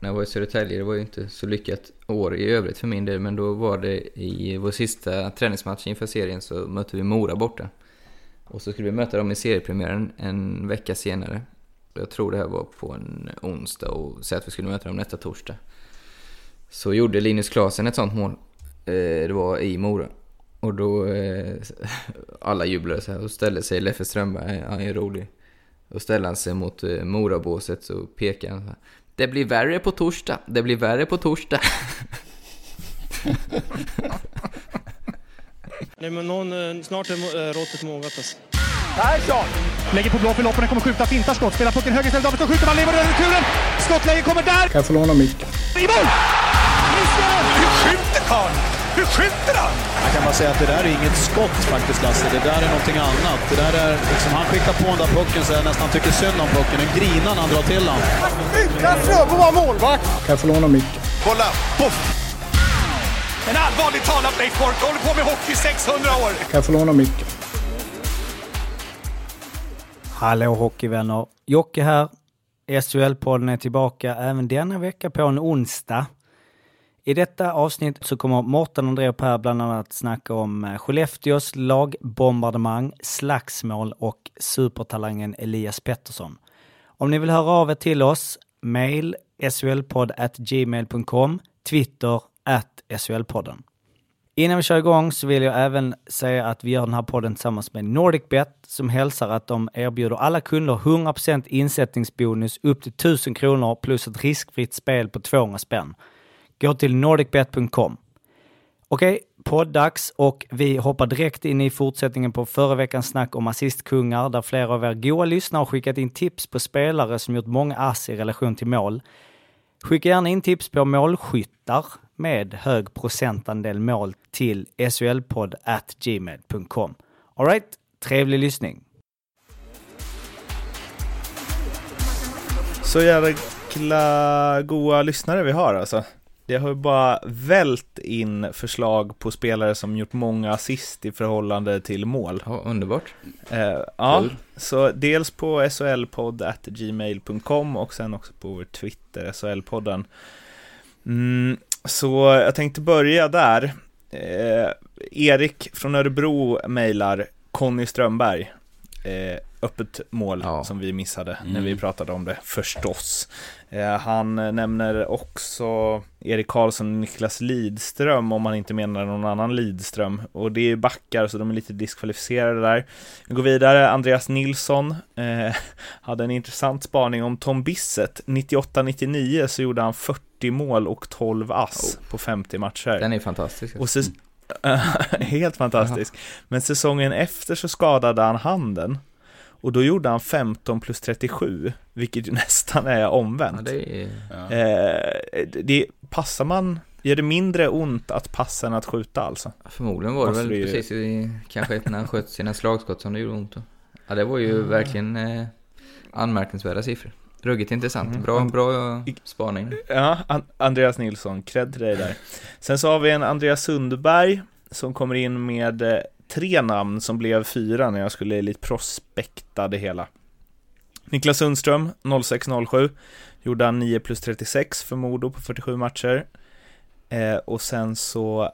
när jag var i Södertälje. Det var ju inte så lyckat år i övrigt för min del, men då var det i vår sista träningsmatch inför serien så mötte vi Mora borta. Och så skulle vi möta dem i seriepremiären en vecka senare. Jag tror det här var på en onsdag och säga att vi skulle möta dem nästa torsdag. Så gjorde Linus Klasen ett sånt mål. Eh, det var i Mora. Och då, eh, alla jublade så här och ställde sig Leffe Strömberg, han är rolig. Och ställde han sig mot eh, Morabåset och pekade han så här. Det blir värre på torsdag, det blir värre på torsdag. Nej men någon, eh, snart är äh, råttet mogat alltså. Persson! Lägger på blå för loppen, kommer skjuta, fintar skott, spelar pucken höger istället, Davidsson skjuter, man lever över returen! Skottläge kommer där! Kan jag få låna micken? I mål! Missar! Hur skjuter karln? Hur skjuter han? Jag kan bara säga att det där är inget skott faktiskt, Lasse. Det där är någonting annat. Det där är, liksom, han skickar på den där pucken så jag nästan tycker synd om pucken. Den grinar när han drar till den. Utan Fröbo var målvakt! Kan jag få låna micken? Kolla! Poff! En allvarligt talad Leif Boork håller på med hockey i 600 år! Kan jag få låna micken? Hallå hockeyvänner! Jocke här. SHL-podden är tillbaka även denna vecka på en onsdag. I detta avsnitt så kommer Mårten André och Per bland annat snacka om eh, Skellefteås lagbombardemang, slagsmål och supertalangen Elias Pettersson. Om ni vill höra av er till oss, mail gmail.com, Twitter at SHLpodden. Innan vi kör igång så vill jag även säga att vi gör den här podden tillsammans med NordicBet som hälsar att de erbjuder alla kunder 100% insättningsbonus upp till 1000 kronor plus ett riskfritt spel på 200 spänn. Gå till nordicbet.com. Okej, poddags och vi hoppar direkt in i fortsättningen på förra veckans snack om assistkungar där flera av er goa lyssnare har skickat in tips på spelare som gjort många ass i relation till mål. Skicka gärna in tips på målskyttar med hög procentandel mål till solpodd.gmail.com. Alright, trevlig lyssning! Så jävla goa lyssnare vi har alltså. Det har ju bara vält in förslag på spelare som gjort många assist i förhållande till mål. Ja, underbart. Eh, ja, så dels på solpodd.gmail.com och sen också på vår Twitter, SHL-podden. Mm, så jag tänkte börja där. Eh, Erik från Örebro mejlar Conny Strömberg. Eh, öppet mål Ja. som vi missade när Mm. vi pratade om det, förstås. Eh, han nämner också Erik Karlsson och Niklas Lidström om man inte menar någon annan Lidström. Och det är backar så de är lite diskvalificerade där. Vi går vidare, Andreas Nilsson eh, hade en intressant spaning om Tom Bissett. 98-99 så gjorde han 40 mål och 12 ass på 50 matcher. Den är fantastisk. Och säs- Helt fantastisk. Men säsongen efter så skadade han handen. Och då gjorde han 15 plus 37, vilket ju nästan är ja, omvänt. det är... Eh, det, passar man, gör det mindre ont att passa än att skjuta alltså? Förmodligen var det Måste väl det ju- precis i, kanske när han sköt sina slagskott som det gjorde ont då. Ja, det var ju verkligen eh, anmärkningsvärda siffror. Ruggigt intressant. Mm. Bra, bra spaning. Ja, An- Andreas Nilsson, cred till dig där. Sen så har vi en Andreas Sundberg som kommer in med eh, tre namn som blev fyra när jag skulle lite prospekta det hela. Niklas Sundström, 0607, gjorde han 9 plus 36 för Modo på 47 matcher. Eh, och sen så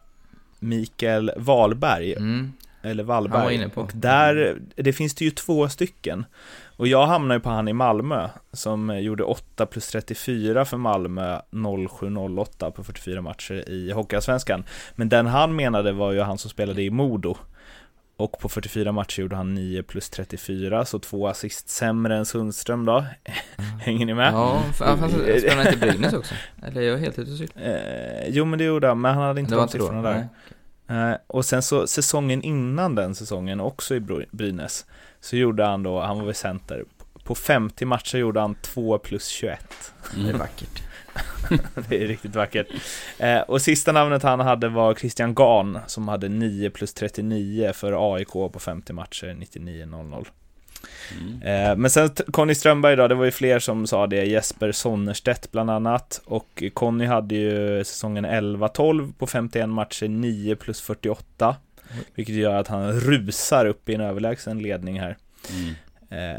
Mikael Wahlberg, Mm. eller Han var Wallberg. inne på. Och där, det finns det ju två stycken. Och jag hamnar ju på han i Malmö, som gjorde 8 plus 34 för Malmö 07-08 på 44 matcher i Hockeyallsvenskan. Men den han menade var ju han som spelade i Modo. Och på 44 matcher gjorde han 9 plus 34, så två assist sämre än Sundström då. Hänger ni med? Ja, fast spelade han inte Brynäs också? Eller jag är helt ute och cyklar. Eh, jo men det gjorde han, men han hade inte de siffrorna där. Nej. Eh, och sen så säsongen innan den säsongen, också i Bry- Brynäs, så gjorde han då, han var väl center, på 50 matcher gjorde han 2 plus 21. Det är vackert. det är riktigt vackert. Eh, och sista namnet han hade var Christian Gahn, som hade 9 plus 39 för AIK på 50 matcher, 99-00. Eh, men sen Conny Strömberg då, det var ju fler som sa det, Jesper Sonnerstedt bland annat. Och Conny hade ju säsongen 11-12 på 51 matcher, 9 plus 48. Vilket gör att han rusar upp i en överlägsen ledning här. Eh,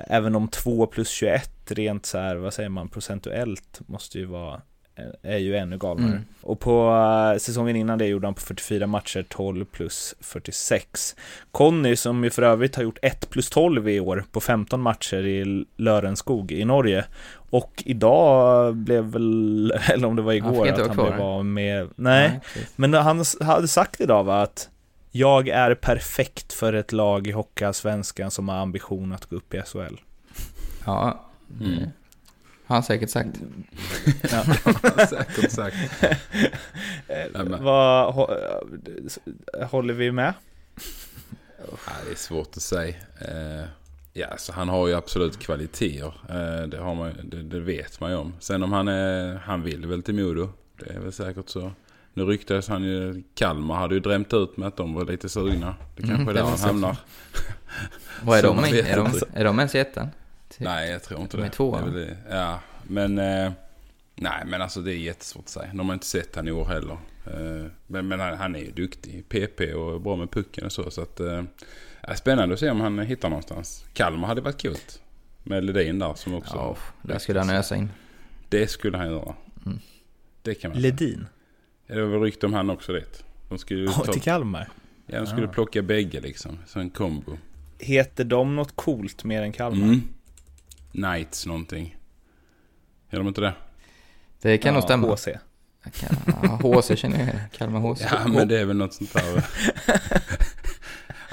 även om 2 plus 21 rent så här, vad säger man, procentuellt måste ju vara är ju ännu galnare. Mm. Och på eh, säsongen innan det gjorde han på 44 matcher 12 plus 46. Conny, som ju för övrigt har gjort 1 plus 12 i år på 15 matcher i Lörenskog i Norge. Och idag blev väl, eller om det var Han igår, inte att han blev av med... Nej, precis. men han hade sagt idag va, att jag är perfekt för ett lag i Hockeyallsvenskan som har ambition att gå upp i SHL. Ja, Mm. har han säkert sagt. Säkert sagt. Vad, hå- håller vi med? Ja, det är svårt att säga. Eh, ja, så han har ju absolut kvaliteter. Eh, det, har man, det, det vet man ju om. Sen om han, är, han vill väl till Modo. Det är väl säkert så. Nu ryktades han ju, Kalmar hade ju drämt ut med att de var lite sugna. Det kanske Mm, är det där var han hamnar. Vad är de i? Är de, är de ens i ettan? Nej, jag tror inte De det. är Det är väl det. Ja, men... Eh, nej, men alltså det är jättesvårt att säga. De har inte sett han i år heller. Eh, men men han, han är ju duktig. PP och bra med pucken och så. Så att... Eh, spännande att se om han hittar någonstans. Kalmar hade varit kul. Med Ledin där som också... Ja, där skulle han ösa in. Det skulle han göra. Mm. Det kan man säga. Ledin? Ja, Det var rykte om han också det. De skulle ju Ja, ta, till Kalmar? ja, de skulle Ah. plocka bägge liksom. Så en kombo. Heter de något coolt mer än Kalmar? Mm. Knights någonting. Gör de inte det? Det kan nog Ja, stämma. HC. Kan- Ja, HC känner jag. Kalmar HC. Ja, men det är väl något sånt där.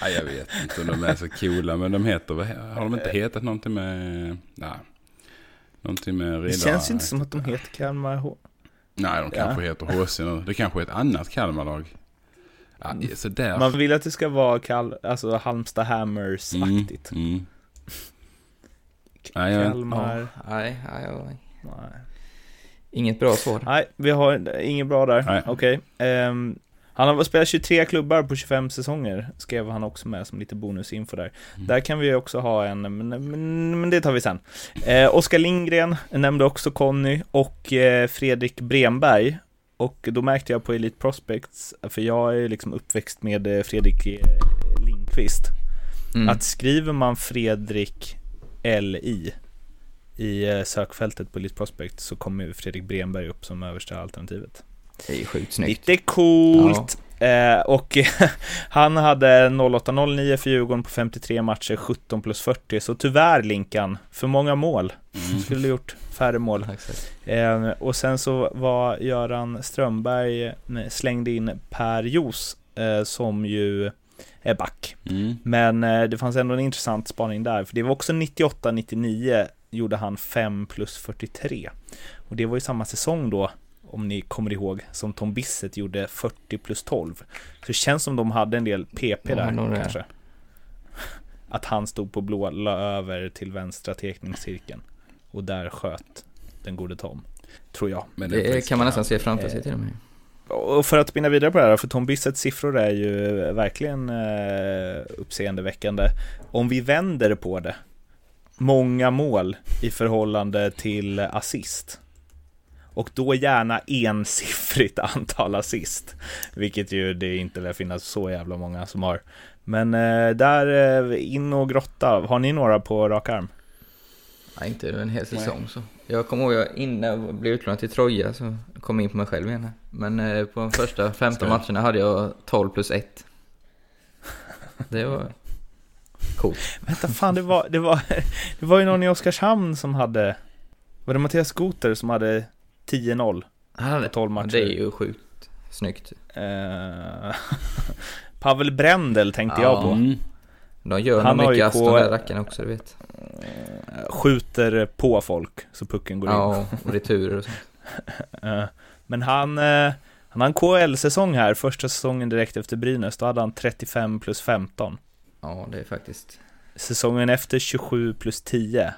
ja, jag vet inte om de är så coola, men de heter Har de inte hetat någonting med... Nej. Någonting med Det riddare. känns inte som att de heter Kalmar H. Nej, de kanske heter HC nu. Det kanske är ett annat Kalmarlag. Ja. Man vill att det ska vara Kal alltså Halmstad Hammers-aktigt. Mm, mm. Kalmar... Ja, nej, nej, nej. Inget bra svar. Nej, vi har inget bra där. Okej. Ehm, han har spelat 23 klubbar på 25 säsonger, skrev han också med som lite bonusinfo där. Mm. Där kan vi också ha en, men, men, men det tar vi sen. Eh, Oskar Lindgren nämnde också Conny och eh, Fredrik Bremberg. Och då märkte jag på Elite Prospects, för jag är liksom uppväxt med eh, Fredrik eh, Lindqvist, Mm. att skriver man Fredrik LI i eh, sökfältet på Elite Prospect så kommer ju Fredrik Bremberg upp som översta alternativet. Det är ju sjukt snyggt. Lite coolt! Eh, och han hade 08-09 för Djurgården på 53 matcher, 17 plus 40. Så tyvärr Linkan, för många mål. Mm. Skulle gjort färre mål. Eh, och sen så var Göran Strömberg, slängde in Per Jos eh, som ju är back. Mm. Men eh, det fanns ändå en intressant spaning där, för det var också 98-99 gjorde han 5 plus 43. Och det var ju samma säsong då, om ni kommer ihåg, som Tom Bissett gjorde 40 plus 12. Så det känns som de hade en del PP Ja, där det. kanske. Att han stod på blå, la över till vänstra teckningscirkeln. Och där sköt den gode Tom. Tror jag. Men det Det kan man nästan se framför sig till och med. Och för att spinna vidare på det här, för Tom Bissets siffror är ju verkligen eh, uppseendeväckande. Om vi vänder på det, många mål i förhållande till assist. Och då gärna ensiffrigt antal assist. Vilket ju det inte lär finnas så jävla många som har. Men eh, där, eh, in och grotta. Har ni några på rak arm? Nej, inte en hel säsong så. Jag kommer ihåg jag innan jag blev utlånad till Troja så kom jag in på mig själv igen här. Men eh, på de första 15 matcherna hade jag 12 plus 1. Det var coolt. Vänta fan, det var, det var, det var ju någon i Oskarshamn som hade... Var det Mattias Goter som hade 10-0? Han hade, 12 matcher. Det är ju sjukt snyggt. Eh, Pavel Brendel tänkte Ja. jag på. Mm. De gör Han nog mycket ass de där rackarna också, du vet. Eh, Skjuter på folk så pucken går in. Ja, och returer och sånt. Eh, Men han, han har en KL-säsong här, första säsongen direkt efter Brynäs. Då hade han 35 plus 15. Ja, det är faktiskt... Säsongen efter 27 plus 10.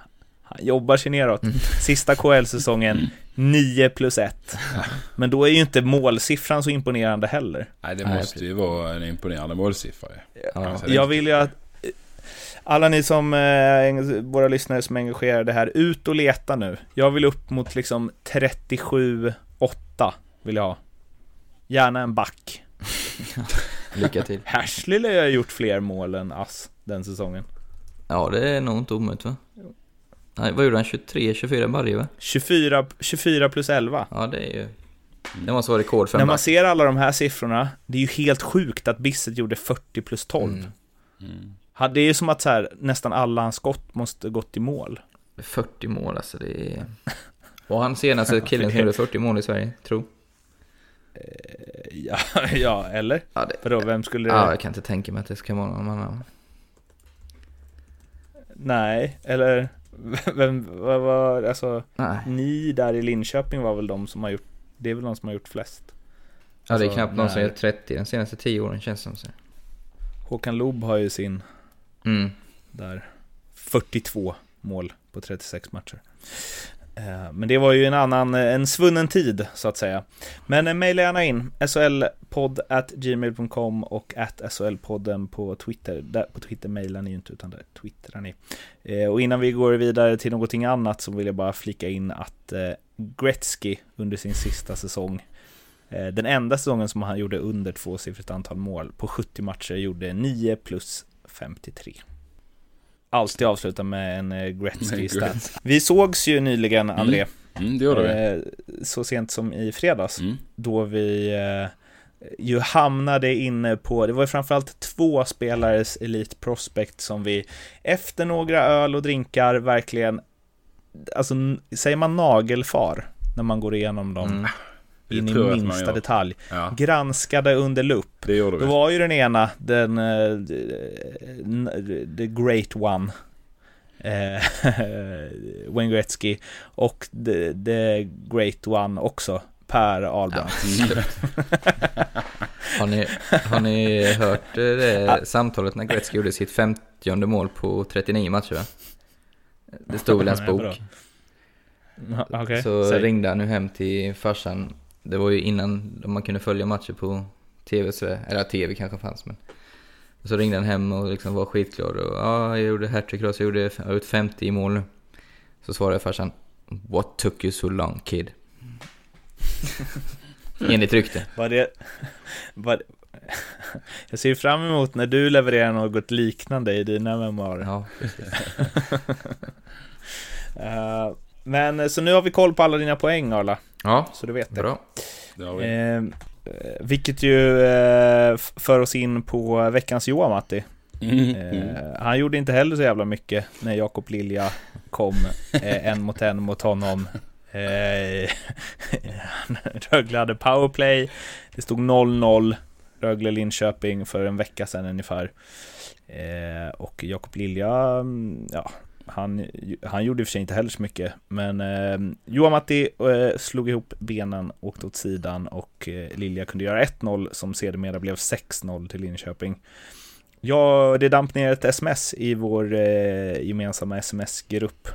Han jobbar sig neråt. Mm. Sista KL-säsongen 9 plus 1. Men då är ju inte målsiffran så imponerande heller. Nej, det måste ju vara en imponerande målsiffra. Ja. Jag vill ju att alla ni som, eh, våra lyssnare som är engagerade här, ut och leta nu. Jag vill upp mot liksom 37-8 vill jag ha. Gärna en back. Lycka till. Hashley har gjort fler mål än Ass den säsongen. Ja, det är nog inte omöjligt va? Nej, vad gjorde han? 23, 24 varje va? 24, 24 plus 11. Ja, det är ju... Det måste vara rekord för När man back. ser alla de här siffrorna, det är ju helt sjukt att Bisset gjorde 40 plus 12. Mm. Ha- Det är ju som att så här, nästan alla hans skott måste gått i mål. 40 mål alltså, det är... Och han senaste killen som gjorde 40 mål i Sverige, tro. Ja, ja eller? Ja, det... Vadå, vem skulle det... Ja, jag kan inte tänka mig att det ska vara någon annan. Nej, eller... Vem, vad var, alltså... Nej. Ni där i Linköping var väl de som har gjort... Det är väl de som har gjort flest? Ja, det är Alltså, knappt någon som nej. gör 30 de senaste 10 åren känns det som. Så. Håkan Loob har ju sin Mm. där 42 mål på 36 matcher. Eh, men det var ju en annan, eh, en svunnen tid så att säga. Men eh, mejla gärna in solpodd at gmail.com och at solpodden på Twitter. Där, på Twitter mejlar ni ju inte utan där twittrar ni. Och innan vi går vidare till någonting annat så vill jag bara flika in att Gretzky under sin sista säsong den enda säsongen som han gjorde under tvåsiffrigt antal mål på 70 matcher gjorde 9 plus 53. Alltid avsluta med en eh, Gretzky-stat. Vi sågs ju nyligen, André. Mm, det gjorde vi. Eh, så sent som i fredags. Mm. Då vi eh, ju hamnade inne på, det var ju framförallt två spelares Elite Prospect som vi efter några öl och drinkar verkligen, alltså säger man nagelfar när man går igenom dem Mm. In i minsta detalj. Ja, Granskade under lupp. det gjorde Då vi. var ju den ena, den, eh, the great one, eh, Wayne Gretzky, och the, the great one också, Per Ahlbrand. Mm. Har, ni, har ni hört eh, det samtalet när Gretzky gjorde sitt 50 mål på 39 matcher va? Det stod väl i hans bok. Okej, Så säg. ringde han nu hem till farsan. Det var ju innan man kunde följa matcher på tv, eller tv kanske fanns men. Och så ringde han hem och liksom var skitglad och ja, jag gjorde hattrick idag så jag gjorde, jag gjort 50 i mål nu. Så svarade farsan What took you so long kid? Enligt rykte. Var det... Var, jag ser fram emot när du levererar något liknande i dina memoarer. Ja, Eh, men så nu har vi koll på alla dina poäng Arla, ja så du vet det. bra. Det har vi. Eh, vilket ju eh, för oss in på veckans Johan Matti. Mm. Eh, han gjorde inte heller så jävla mycket när Jakob Lilja kom eh, en mot en mot honom. Eh, Rögle hade powerplay, det stod 0-0, Rögle-Linköping för en vecka sedan ungefär. Eh, och Jakob Lilja, mm, ja, han, han gjorde i och för sig inte heller så mycket, men eh, Johan Matti eh, slog ihop benen, åkte åt sidan och eh, Lilja kunde göra 1-0 som sedermera blev 6-0 till Linköping. Ja, det damp ner ett sms i vår eh, gemensamma sms-grupp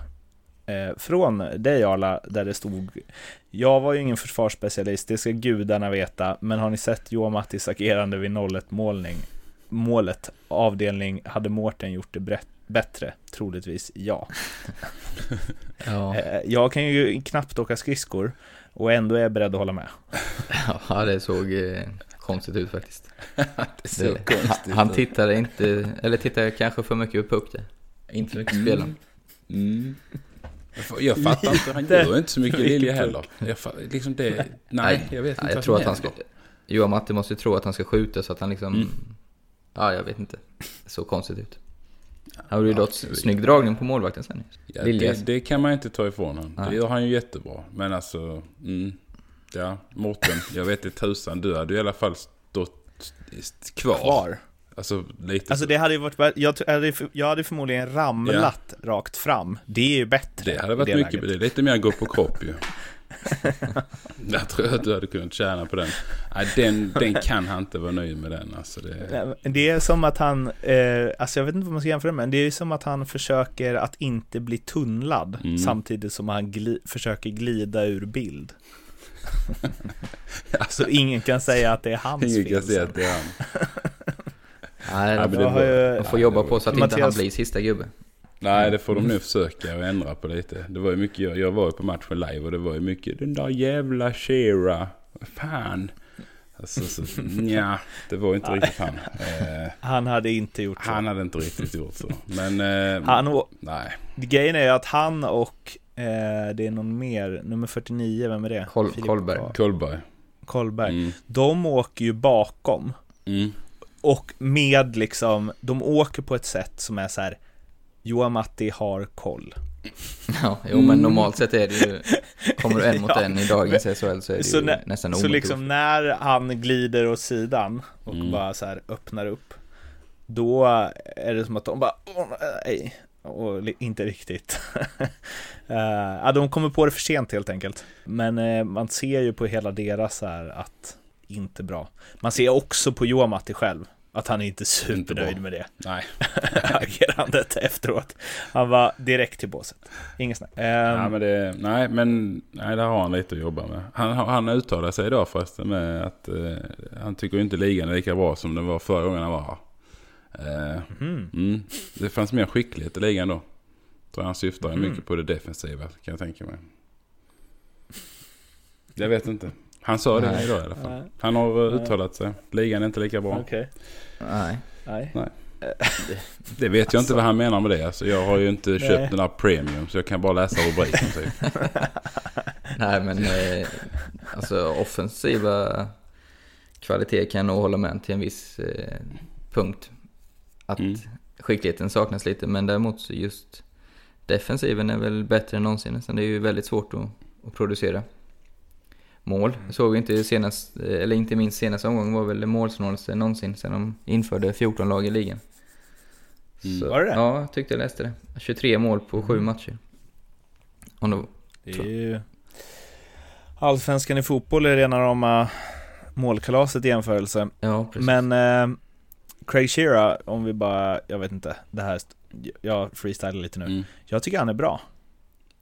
eh, från dig Arla, där det stod Jag var ju ingen försvarsspecialist, det ska gudarna veta, men har ni sett Johan Mattis agerande vid 0-1 målning? Målet, avdelning, hade Mårten gjort det brett, bättre? Troligtvis ja. Ja, Eh, jag kan ju knappt åka skridskor och ändå är jag beredd att hålla med. ja det såg eh, konstigt ut faktiskt. Det Det, konstigt. han, han tittade inte, eller tittade kanske för mycket på puck där. Inte mycket på spelaren. Mm. Jag fa- Jag fattar inte, han gör inte så mycket Lilja heller. Jag fa- liksom det, nej, jag vet inte Nej, jag vad tror att han ska... Johan Matte måste ju tro att han ska skjuta så att han liksom... Mm. Ja, jag vet inte. Det såg konstigt ut. Han gjorde ju Ja, dock snygg dragning på målvakten sen. Ja, det, det kan man inte ta ifrån honom. Det Nej. gör han ju jättebra. Men alltså, mm, ja, Mårten, jag vet inte tusan, du hade i alla fall stått kvar. Kvar. Alltså lite Alltså så. det hade ju varit, jag, hade, jag hade förmodligen ramlat rakt fram. Det är ju bättre. Det hade varit i mycket, det är lite mer gå på kropp ju. jag tror att du hade kunnat tjäna på den. Nej, den, den kan han inte vara nöjd med den. Alltså det, Det är som att han, eh, alltså jag vet inte vad man ska jämföra med, men det är som att han försöker att inte bli tunnlad Mm. samtidigt som han gli, försöker glida ur bild. Så ingen kan säga att det är hans ingen fel. kan säga att det är han. Nej, men får, jobba på så att inte han Mattias- blir sista gubbe. Nej, det får de nu försöka och ändra på lite. Det var ju mycket, jag, jag var ju på matchen live och det var ju mycket den där jävla Shera. Fan. Alltså, så, nja, det var inte riktigt han. Eh, Han hade inte gjort så. han hade inte riktigt gjort så. Men, eh, Han å- nej. Grejen är att han och eh, det är någon mer, nummer 49, vem är det? Kol- Kolberg. Kolberg. Kolberg. Mm. De åker ju bakom. Mm. Och med liksom, de åker på ett sätt som är så här. Johan Matti har koll. Ja, jo men normalt sett är det ju, kommer du en mot Ja. en i dagens SHL så är det Så, ju nä- nästan så omöjligt. liksom när han glider åt sidan och Mm. bara så här öppnar upp. Då är det som att de bara, nej. Och inte riktigt. Eh, ja, de kommer på det för sent helt enkelt. Men eh, man ser ju på hela deras så här att inte bra. Man ser också på Johan Matti själv att han är inte supernöjd med det Nej. agerandet efteråt. Han var direkt till båset. Inget snack. Ja, Ehm, men det, nej, men nej, där har han lite att jobba med. Han, han uttalade sig idag förresten med att eh, han tycker inte ligan är lika bra som den var förra gången han var här. Eh, mhm. mm, det fanns mer skicklighet i ligan då. Tror han syftar Mhm. mycket på det defensiva kan jag tänka mig. Jag vet inte. Han sa det Nej. idag i alla fall. Nej. Han har eh, uttalat sig. Ligan är inte lika bra. Okej. Nej. Nej. Det vet jag inte vad han menar med det. Alltså, jag har ju inte Nej. köpt den där premium så jag kan bara läsa rubriken typ. Nej men eh, alltså offensiva kvalitet kan jag nog hålla med till en viss eh, punkt. Att Mm. skickligheten saknas lite men däremot så just defensiven är väl bättre än någonsin. Nästan. Det är ju väldigt svårt att, att producera mål. Jag såg vi inte senast, eller inte minst senaste omgången var väl det målsnålaste någonsin sedan de införde 14 lag i ligan. Mm. Så, Var det det? Ja, jag tyckte jag läste det. 23 mål på sju matcher. Om det, Det är ju... Allsvenskan i fotboll är rena rama målkalaset i jämförelse. ja, precis. Men eh, Craig Shearer, om vi bara, jag vet inte, det här, jag freestylar lite nu. Mm. Jag tycker han är bra.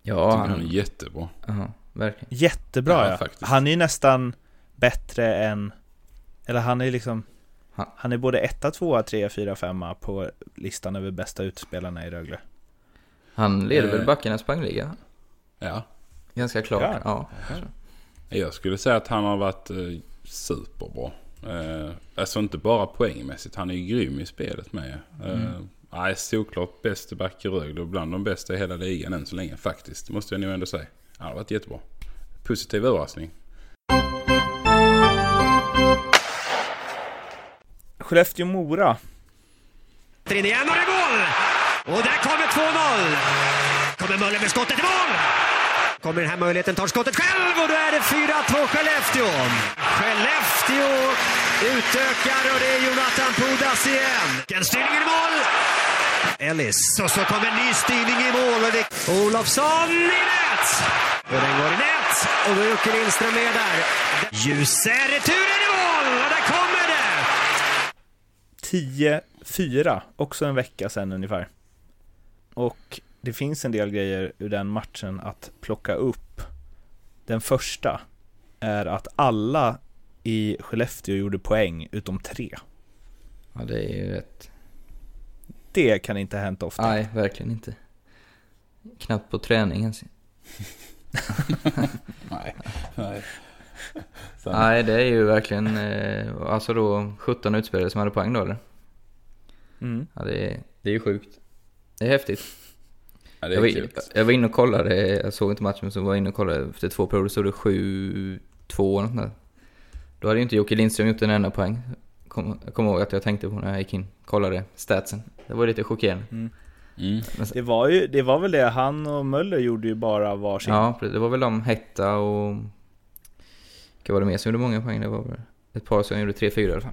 ja, Jag tycker han, han är jättebra. Aha, verkligen. Jättebra Ja, ja. Han är ju nästan bättre än, eller han är liksom, Han- han är både etta, tvåa, trea, fyra, femma på listan över bästa utspelarna i Rögle. Han leder väl Eh. backarnas poängliga? Ja. Ganska klart. Ja. Ja. Jag skulle säga att han har varit eh, superbra. Eh, alltså inte bara poängmässigt. Han är ju grym i spelet med. Eh, Mm. Nej, såklart bäste back i Rögle och bland de bästa i hela ligan än så länge faktiskt. Det måste jag nog ändå säga. Han har varit jättebra. Positiv överraskning. Skellefteå-Mora. Igen och det är mål! Och där kommer 2-0. Kommer Möller med skottet i mål! Kommer den här möjligheten, tar skottet själv och då är det 4-2 Skellefteå. Skellefteå utökar och det är Jonathan Pudas igen. En styrning i mål! Ellis. Och så kommer en ny styrning i mål och det Olofsson i nät! Och den går i nät och då är Jocke Lindström med där. Ljuse returen i mål och där kommer det! 10-4, också en vecka sedan ungefär. Och det finns en del grejer ur den matchen att plocka upp. Den första är att alla i Skellefteå gjorde poäng utom tre. ja, det är ju rätt. Det kan inte ha hänt ofta. Nej, verkligen inte. Knappt på träning ens. Nej. Nej. Sen, Nej, det är ju verkligen, eh, alltså då 17 utspelare som hade poäng då eller? Mm. Ja, det är, det är ju sjukt. Det är häftigt. ja, det Jag är var, kul. jag var inne och kollade, jag såg inte matchen men så var jag inne och kollade. Efter två perioder stod det 7-2 och något där. Då hade ju inte Jocke Lindström gjort en enda poäng. Kom, kommer ihåg att jag tänkte på när jag gick in kollade statsen. Det var lite chockerande. Mm. Sen- Det, var ju, det var väl det, han och Möller gjorde ju bara varsin. Ja, det var väl de Hetta och... Vilka var det mer som gjorde många poäng? Det var väl ett par som gjorde 3-4 i alla fall.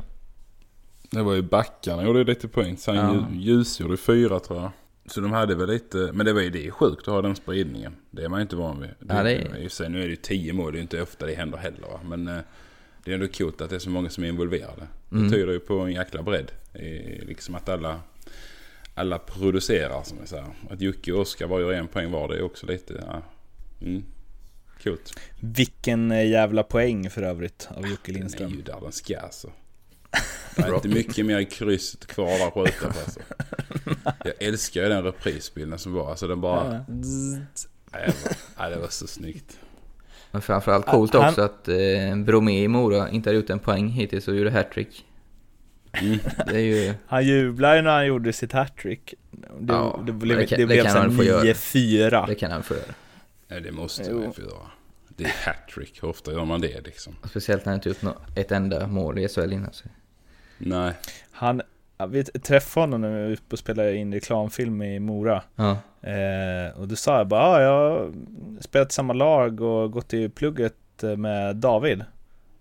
Det var ju backarna gjorde ju lite poäng. Sen Ja. Ljus gjorde fyra tror jag. Så de hade väl lite, men det var ju det sjukt att ha den spridningen. Det är man ju inte van vid. Ja, det är- nu är det ju tio mål, det är inte ofta det händer heller va. Men eh, det är ändå coolt att det är så många som är involverade. Mm. Det tyder ju på en jäkla bredd. Liksom att alla, alla producerar som vi säger. Att Jocke och Oskar bara gör en poäng var, det är också lite, ja. Mm. Coolt. Vilken eh, jävla poäng för övrigt av Jocke Den är Lindström. ju där den ska alltså. Det är inte mycket mer i krysset kvar där på utanför alltså. Jag älskar ju den reprisbilden som var. Alltså den bara... Ja. Var, det var så snyggt. Men framförallt coolt Han- också att eh, Bromé i Mora inte har gjort en poäng hittills och gjorde hattrick. Mm. Det är ju... Han jublade ju när han gjorde sitt hattrick. Det, Ja, det blev, det det kan- det blev få göra. 9-4. Det kan han få göra. Nej, det måste Jo. man få göra. Det är hattrick. Hur ofta gör man det liksom? Och Speciellt när han inte gjort ett enda mål i SHL innan. Så. Nej. Han, vi träffade honom när vi var uppe och spelade in reklamfilm i Mora. Ja. Eh, och då sa jag bara, ah, jag har spelat i samma lag och gått i plugget eh, med David.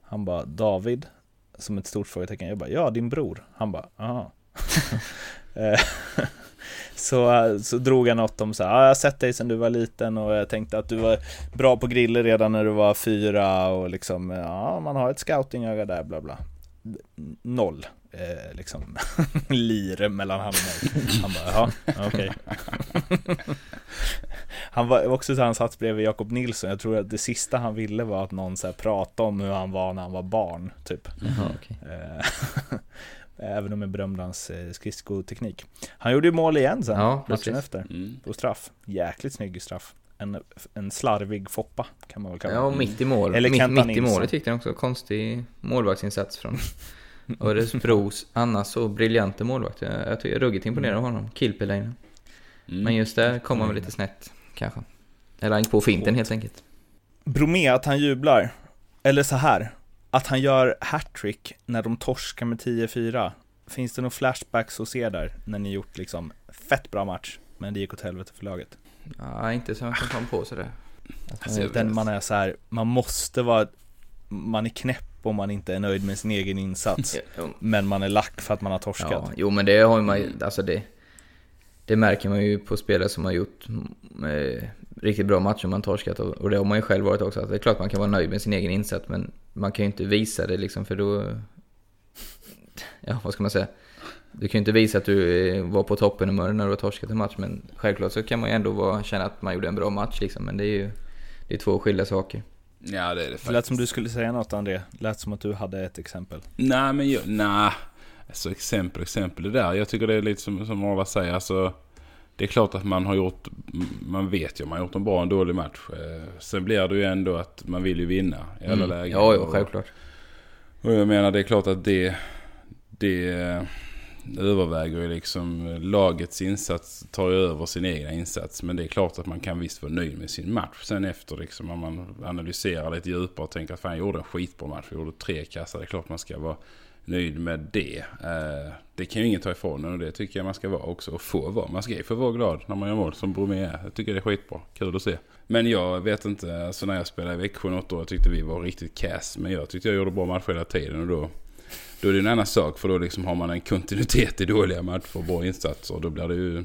Han bara, David? Som ett stort frågetecken. Jag bara, ja din bror. Han bara, jaha. Eh, så, så drog han något om så här, ah, jag har sett dig sedan du var liten och jag tänkte att du var bra på griller redan när du var fyra och liksom, ja man har ett scoutingöga där, bla bla. Noll, eh, liksom, lir mellan han och mig. Han bara, jaha, okej. Han var också så han satt bredvid Jakob Nilsson. Jag tror att det sista han ville var att någon så här pratade om hur han var när han var barn, typ. Jaha, okej. Eh, Även om jag berömde hans eh, skridskoteknik. Han gjorde ju mål igen sen, Ja, matchen efter. Mm. På straff. Jäkligt snygg straff. En, en slarvig Foppa, kan man väl kalla Ja, det. och mitt i mål. Eller mitt, mitt i målet tyckte jag också. Konstig målvaktsinsats från Örebros annars så briljanta målvakt. Jag, jag tycker jag är ruggigt imponerad av honom. Kilpeläinen. Mm. Men just där kom han väl lite snett, kanske. Eller han gick på finten helt enkelt. Bromé, att han jublar. Eller så här. Att han gör hattrick när de torskar med 10-4. Finns det några flashbacks hos er där? När ni gjort liksom fett bra match, men det gick åt helvete för laget. Ja, inte så jag kan komma på sådär. Alltså, Den man är så här, man måste vara, man är knäpp om man inte är nöjd med sin egen insats. Men man är lack för att man har torskat. Ja, jo men det har ju man ju, alltså det, det märker man ju på spelare som har gjort eh, riktigt bra matcher man torskat och, och det har man ju själv varit också. Att det är klart man kan vara nöjd med sin egen insats men man kan ju inte visa det liksom för då, ja vad ska man säga? Du kan ju inte visa att du eh, var på toppen humör när du har torskat en match men självklart så kan man ju ändå vara, känna att man gjorde en bra match liksom men det är ju det är två skilda saker. Ja, det är det Det lät faktiskt. som du skulle säga något André. Lät som att du hade ett exempel. Nej, men jag, nej. Alltså exempel, exempel. Det där. Jag tycker det är lite som, som Arla säger. Alltså, det är klart att man har gjort, man vet ju om man har gjort en bra och en dålig match. Eh, Sen blir det ju ändå att man vill ju vinna i alla Mm. lägen. Ja, ja, självklart. Och jag menar det är klart att det, det överväger ju liksom eh, lagets insats tar ju över sin egna insats. Men det är klart att man kan visst vara nöjd med sin match. Sen efter liksom om man analyserar lite djupare och tänker att fan jag gjorde en skitbra match. Jag gjorde tre kassar. Det är klart man ska vara nöjd med det. Eh, det kan ju ingen ta ifrån en och det tycker jag man ska vara också. Och få vara. Man ska ju få vara glad när man gör mål som Bromé är. Jag tycker det är skitbra. Kul att se. Men jag vet inte, alltså när jag spelade i Växjö något år tyckte vi var riktigt kass. Men jag tyckte jag gjorde bra matcher hela tiden och då då är det en annan sak för då liksom har man en kontinuitet i dåliga matcher och bra insatser. Då blir det ju...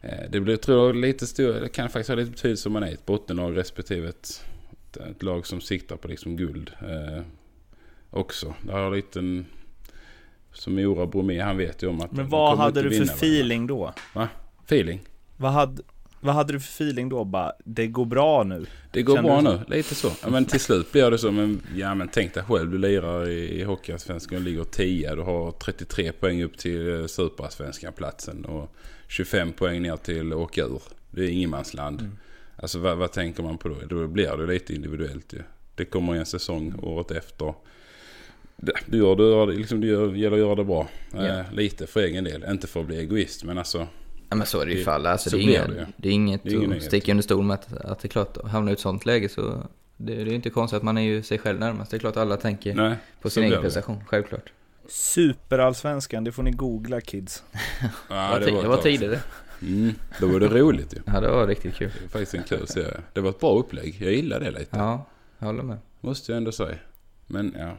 eh, Det blir, tror jag, lite stor, det kan faktiskt ha lite betydelse om man är ett bottenlag respektive ett, ett lag som siktar på liksom guld. Eh, också. Det har lite en... Som Mora Bromé, han vet ju om att... Men vad hade du för feeling då? Va? Feeling? Vad hade, vad hade du för feeling då? Bara, det går bra nu. Det går Kände bra nu, lite så. Ja, men till slut blir det så. Men, ja, men tänk dig själv, du lirar i, i Hockeyallsvenskan och ligger 10. Du har 33 poäng upp till eh, Superallsvenskan-platsen och 25 poäng ner till åka ur. Det är ingenmansland. Mm. Alltså vad, vad tänker man på då? Då blir det lite individuellt ju. Det kommer en säsong året efter. Det- Du gör, du gör, det- liksom, gör, gäller att göra det bra. Ja. Eh, lite för egen del. Inte för att bli egoist men alltså. Ja men så är det ju alla. Alltså, så det, är inget, det det är inget Det är att sticka under stol med att, att det är klart, att hamna i ett sånt läge så det, det är ju inte konstigt att man är ju sig själv närmast. Det är klart att alla tänker Nej, på sin egen prestation, självklart. Superallsvenskan, det får ni googla kids. Ja, det, var, det var tidigare. Mm, då var det roligt ju. Ja, det var riktigt kul. Det är faktiskt en kul serie. Det var ett bra upplägg. Jag gillar det lite. Ja, jag håller med. Måste jag ändå säga. Men ja.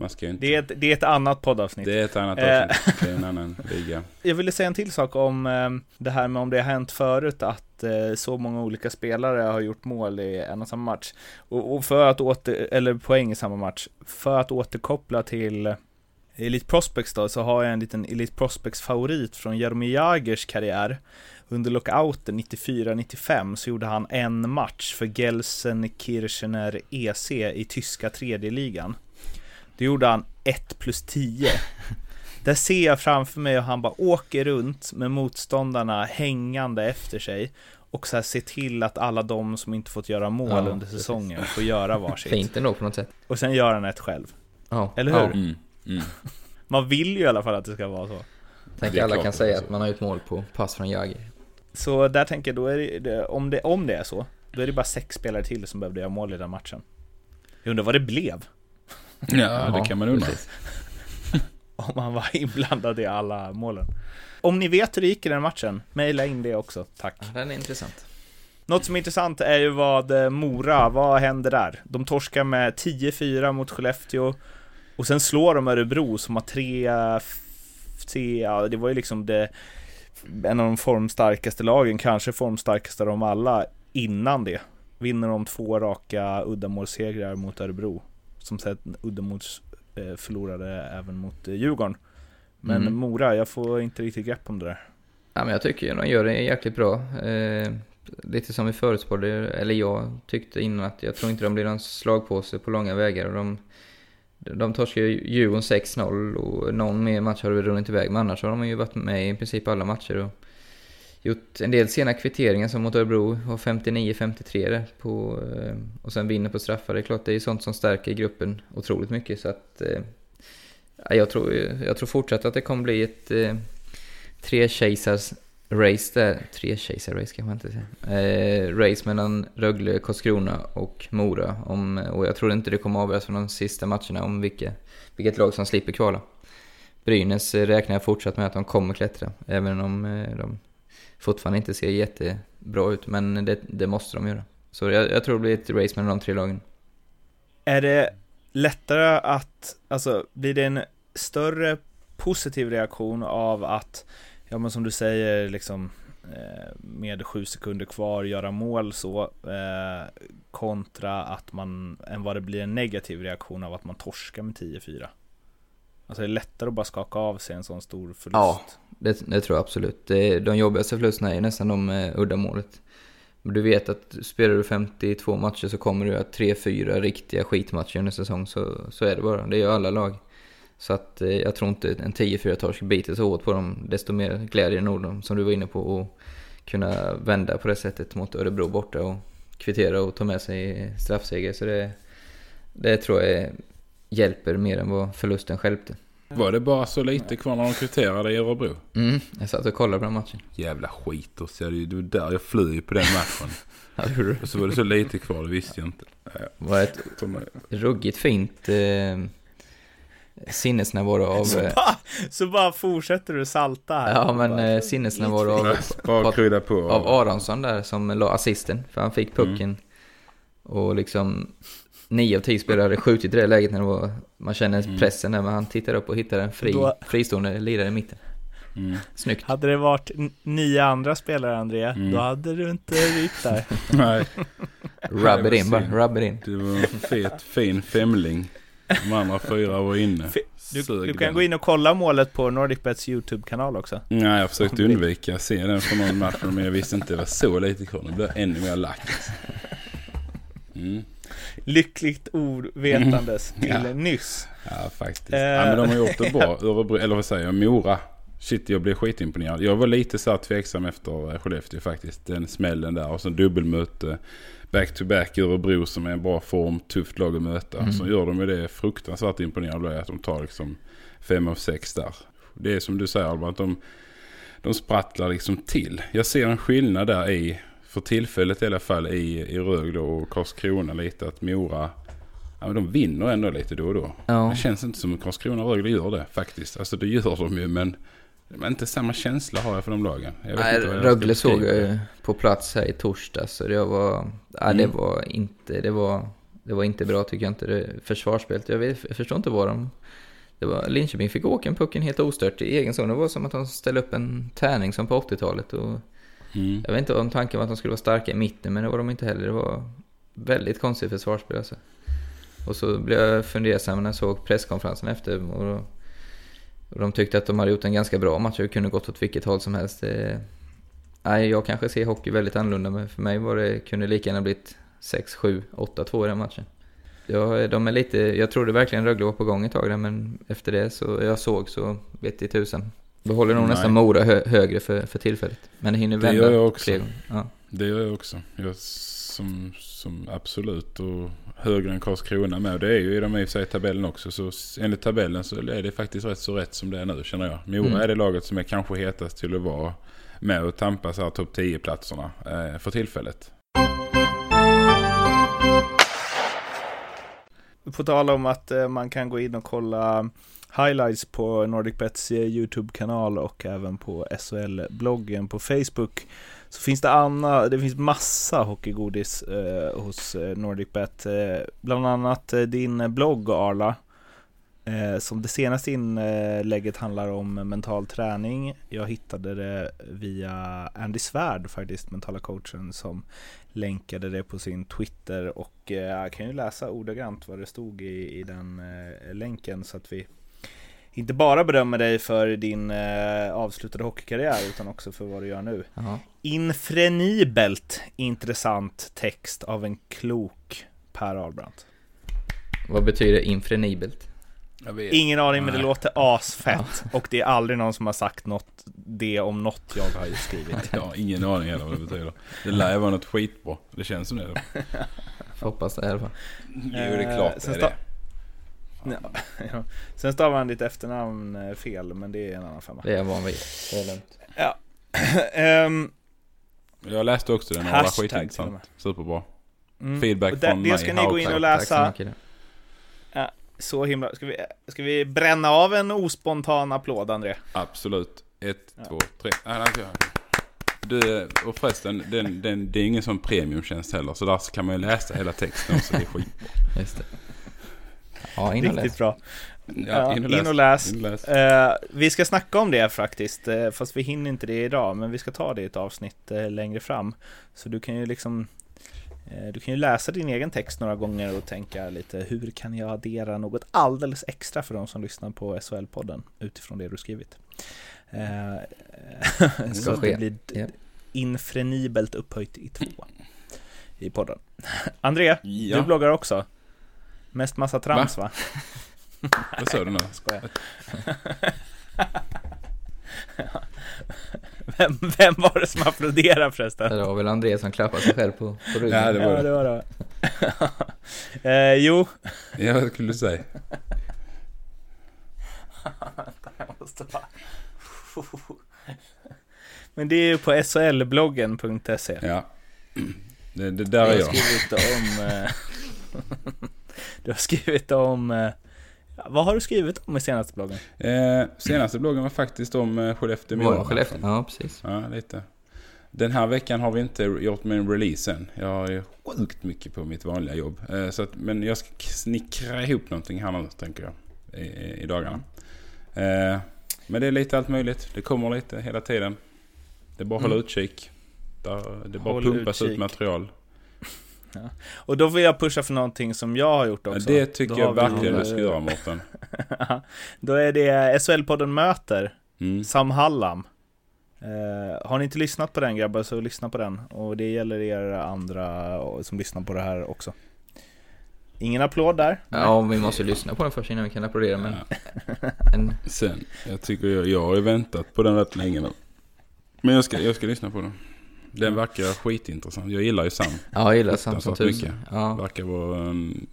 Man ska inte... Det är ett, det är ett annat poddavsnitt. Det är ett annat Eh. avsnitt. Det är en annan liga. Jag ville säga en till sak om eh, det här med om det har hänt förut att eh, så många olika spelare har gjort mål i en och samma match. Och, och för att åter, eller poäng i samma match. För att återkoppla till Elite Prospects då, så har jag en liten Elite Prospects favorit från Jaromir Jagers karriär. Under lockouten 94-95 så gjorde han en match för Gelsenkirchener EC i tyska tredje ligan. Då gjorde han 1 plus 10. Där ser jag framför mig hur han bara åker runt med motståndarna hängande efter sig. och så här, se till att alla de som inte fått göra mål Ja, under säsongen får göra varsitt. Fint ändå på något sätt. Och sen gör han ett själv. Ja. Eller hur? Ja. Mm. Mm. Man vill ju i alla fall att det ska vara så. Tänk alla kan säga att man har gjort mål på pass från Jagr. Så där tänker jag, då är det, om, det, om det är så, då är det bara sex spelare till som behövde göra mål i den matchen. Jag undrar vad det blev? Ja, det kan man undra. Om han var inblandad i alla målen. Om ni vet hur det gick i den matchen, mejla in det också, tack. Ja, den är intressant. Något som är intressant är ju vad eh, Mora, vad händer där? De torskar med 10-4 mot Skellefteå och sen slår de Örebro som har tre, tre ja, det var ju liksom det, en av de formstarkaste lagen, kanske formstarkaste av dem alla innan det. Vinner de två raka uddamålssegrar mot Örebro. Som sen uddamåls eh, förlorade även mot eh, Djurgården. Men Mm. Mora, jag får inte riktigt grepp om det där. Ja, men jag tycker de gör det jäkligt bra. Eh, lite som vi förutspådde, eller jag tyckte innan att jag tror inte de blir någon slagpåse på långa vägar. Och de, de torskar ju Djurgården 6-0 och någon mer match har väl runnit iväg. Men annars har de ju varit med i princip alla matcher och gjort en del sena kvitteringar som mot Örebro och 59-53 där på, eh, och sen vinner på straffar. Det är klart det är sånt som stärker gruppen otroligt mycket så att eh, ja, jag, tror, jag tror fortsatt att det kommer bli ett eh, tre kejsars race där. Tre kejsar race kan man inte säga. Eh, race mellan Rögle, Karlskrona och Mora. Om, och jag tror inte det kommer avgöras från de sista matcherna om vilka, vilket lag som slipper kvala. Brynäs eh, räknar jag fortsatt med att de kommer klättra. Även om eh, de fortfarande inte ser jättebra ut. Men det, det måste de göra. Så jag, jag tror det blir ett race mellan de tre lagen. Är det lättare att, alltså blir det en större positiv reaktion av att, ja men som du säger liksom eh, med sju sekunder kvar göra mål så eh, kontra att man, än vad det blir en negativ reaktion av att man torskar med 10-4? Alltså det är lättare att bara skaka av sig en sån stor förlust. Ja, det, det tror jag absolut. Det, de jobbigaste förlusterna är nästan de eh, med uddamålet. Men du vet att spelar du 52 matcher så kommer du att 3-4 riktiga skitmatcher under säsong. Så, så är det bara. Det gör alla lag. Så att eh, jag tror inte en 10-4 torsk biter så hårt på dem. Desto mer glädje nog dem, som du var inne på, att kunna vända på det sättet mot Örebro borta och kvittera och ta med sig straffseger. Så det, det tror jag är hjälper mer än vad förlusten stjälpte. Var det bara så lite kvar när de kvitterade i Örebro? Mm, jag satt och kollade på den matchen. Jävla skit och så är det ju det var där jag flyr på den matchen. Ja, det och så var det så lite kvar, det visste jag inte. Ja, var ett ruggigt fint eh, sinnesnärvaro av... Så Eh, bara, så bara fortsätter du salta här. ja, men eh, sinnesnärvaro av, bara krydda på. av Aronsson där som la assisten. För han fick pucken. Och liksom nio av tio spelare hade skjutit i det läget när det var, man känner pressen där. Men han tittar upp och hittar en fri, Då- fristående lirare i mitten. Mm. Snyggt. Hade det varit nio andra spelare André, Mm. då hade du inte rykt där. Nej, Rub it in bara, rub it in. det var en fet, fin femling. De andra fyra var inne. Du, du kan gå in och kolla målet på NordicBets YouTube-kanal också. Nej, jag försökte undvika att se den från någon match, men jag visste inte det var så lite kvar. Nu blir jag ännu mer lack. Mm. Lyckligt ovetandes till Ja. nyss. Ja, faktiskt. Eh. Ja, men de har gjort det bra. Örebro, eller vad säger jag, Mora. Shit, jag blev skitimponerad. Jag var lite så här tveksam efter eh, Skellefteå faktiskt. Den smällen där och så dubbelmöte. Back-to-back Örebro som är en bra form, tufft lag att möta. Mm. Så gör de ju det fruktansvärt jag att de tar liksom fem av sex där. Det är som du säger Albert, att de, de sprattlar liksom till. Jag ser en skillnad där i, för tillfället i alla fall, i, i Rögle och Karlskrona lite. Att Mora, ja, men de vinner ändå lite då och då. Ja. Det känns inte som att Karlskrona och Rögle gör det faktiskt. Alltså det gör de ju men, men inte samma känsla har jag för de lagen. Nej, Rögle såg jag ju på plats här i torsdags så det var, nej, det Mm. var inte, det var, det var inte bra tycker jag inte. Det, försvarsspelet, jag, vet, jag förstår inte vad de, det var, Linköping fick åka en pucken helt ostört i egen zon. Det var som att de ställde upp en tärning som på 80-talet och Mm. jag vet inte om tanken var att de skulle vara starka i mitten men det var de inte heller. Det var väldigt konstigt försvarsspel alltså. Och så blev jag fundersam när jag såg presskonferensen efter och, då, och de tyckte att de hade gjort en ganska bra match och det kunde gått åt vilket håll som helst. Det, nej, jag kanske ser hockey väldigt annorlunda men för mig var det, kunde det lika gärna blivit 6, 7, 8-2 i den matchen. Jag, de är lite, jag trodde verkligen Rögle var på gång ett tag där men efter det så jag såg så vet i tusan. Behåller nog Nej. nästan Mora hö, högre för, för tillfället. Men det hinner Det vända gör jag också. Ja. Det gör jag också. Jag som, som absolut och högre än Karlskrona med. Det är ju i de i och för sig tabellen också. Så enligt tabellen så är det faktiskt rätt så rätt som det är nu känner jag. Mora Mm. är det laget som är kanske hetast till att vara med och tampas här topp 10-platserna eh, för tillfället. På tal om att eh, man kan gå in och kolla highlights på NordicBets YouTube-kanal och även på SHL-bloggen på Facebook. Så finns det Anna, det finns massa hockeygodis eh, hos eh, NordicBet. Eh, bland annat eh, din blogg Arla. Eh, som det senaste inlägget handlar om mental träning. Jag hittade det via Andy Svärd faktiskt, mentala coachen som länkade det på sin Twitter och eh, jag kan ju läsa ordagrant vad det stod i, i den länken så att vi inte bara bedömer dig för din eh, avslutade hockeykarriär utan också för vad du gör nu. Ja. Infrenibelt intressant text av en klok Per Ahlbrandt. Vad betyder infrenibelt? Jag vet. Ingen aning men det låter asfett och det är aldrig någon som har sagt något, det om något jag har ju skrivit. Jag har ingen aning heller vad det betyder. Det lär ju vara något skitbra. Det känns som det. Får hoppas det i alla fall. Jo, det är klart Eh, det är det. Ja, ja. Sen stavar han ditt efternamn eh, fel men det är en annan femma. Det är van vid. Det är lugnt. Ehm, Jag läste också den och det var skitintressant. Superbra. mm. Feedback det, från det mig. ska ni gå in och Tack. Tack så läsa. mycket. Så himla. Ska vi, ska vi bränna av en ospontan applåd André? Absolut. Ett, Ja. två, tre. Du, och förresten, den, den, det är ingen sån premiumtjänst heller. Så där kan man ju läsa hela texten också. Det är skitbra. Just det. Ja, in och Riktigt läs. bra. Ja, Ja, in och läs. In och läs. Eh, vi ska snacka om det faktiskt, eh, fast vi hinner inte det idag, men vi ska ta det i ett avsnitt eh, längre fram. Så du kan ju liksom eh, du kan ju läsa din egen text några gånger och tänka lite hur kan jag addera något alldeles extra för de som lyssnar på SHL-podden utifrån det du skrivit. Eh, så att ske. det blir Ja. infrenibelt upphöjt i två i podden. André, du Ja, bloggar också. Mest massa trams va? vad sa du nu? Skojar. vem, vem var det som applåderade förresten? Det var väl André som klappade sig själv på, på ryggen. Ja, det var Ja, det. det var det. eh, jo. Ja, vad skulle du säga? Jag måste bara... Men det är ju på solbloggen.se. Ja. Det, det där Du är har jag. skrivit om... du har skrivit om... eh, Vad har du skrivit om i senaste bloggen? Eh, senaste bloggen var faktiskt om eh, Skellefteå Mora. Skellefteå. Ja, precis. Ja, lite. Den här veckan har vi inte gjort min release än. Jag har ju sjukt mycket på mitt vanliga jobb. Eh, så att, men jag ska snickra ihop någonting här nu, tänker jag. I, i dagarna. Eh, men det är lite allt möjligt. Det kommer lite hela tiden. Det är bara att hålla Mm. utkik. Där, det bara Håll pumpas utkik. ut material. Och då vill jag pusha för någonting som jag har gjort Ja, också. det tycker Då jag verkligen du ska göra Mårten. Då är det SHL-podden Möter, Mm. Sam Hallam. Eh, har ni inte lyssnat på den grabbar så lyssna på den. Och det gäller er andra som lyssnar på det här också. Ingen applåd där. Ja, vi måste lyssna på den först innan vi kan applådera, men en, Sen, jag tycker jag, jag har ju väntat på den rätt länge nu. Men jag ska, jag ska lyssna på den. Den verkar skitintressant. Jag gillar ju Sam. ja, jag gillar Sam som tusen. Ja, Verkar vara en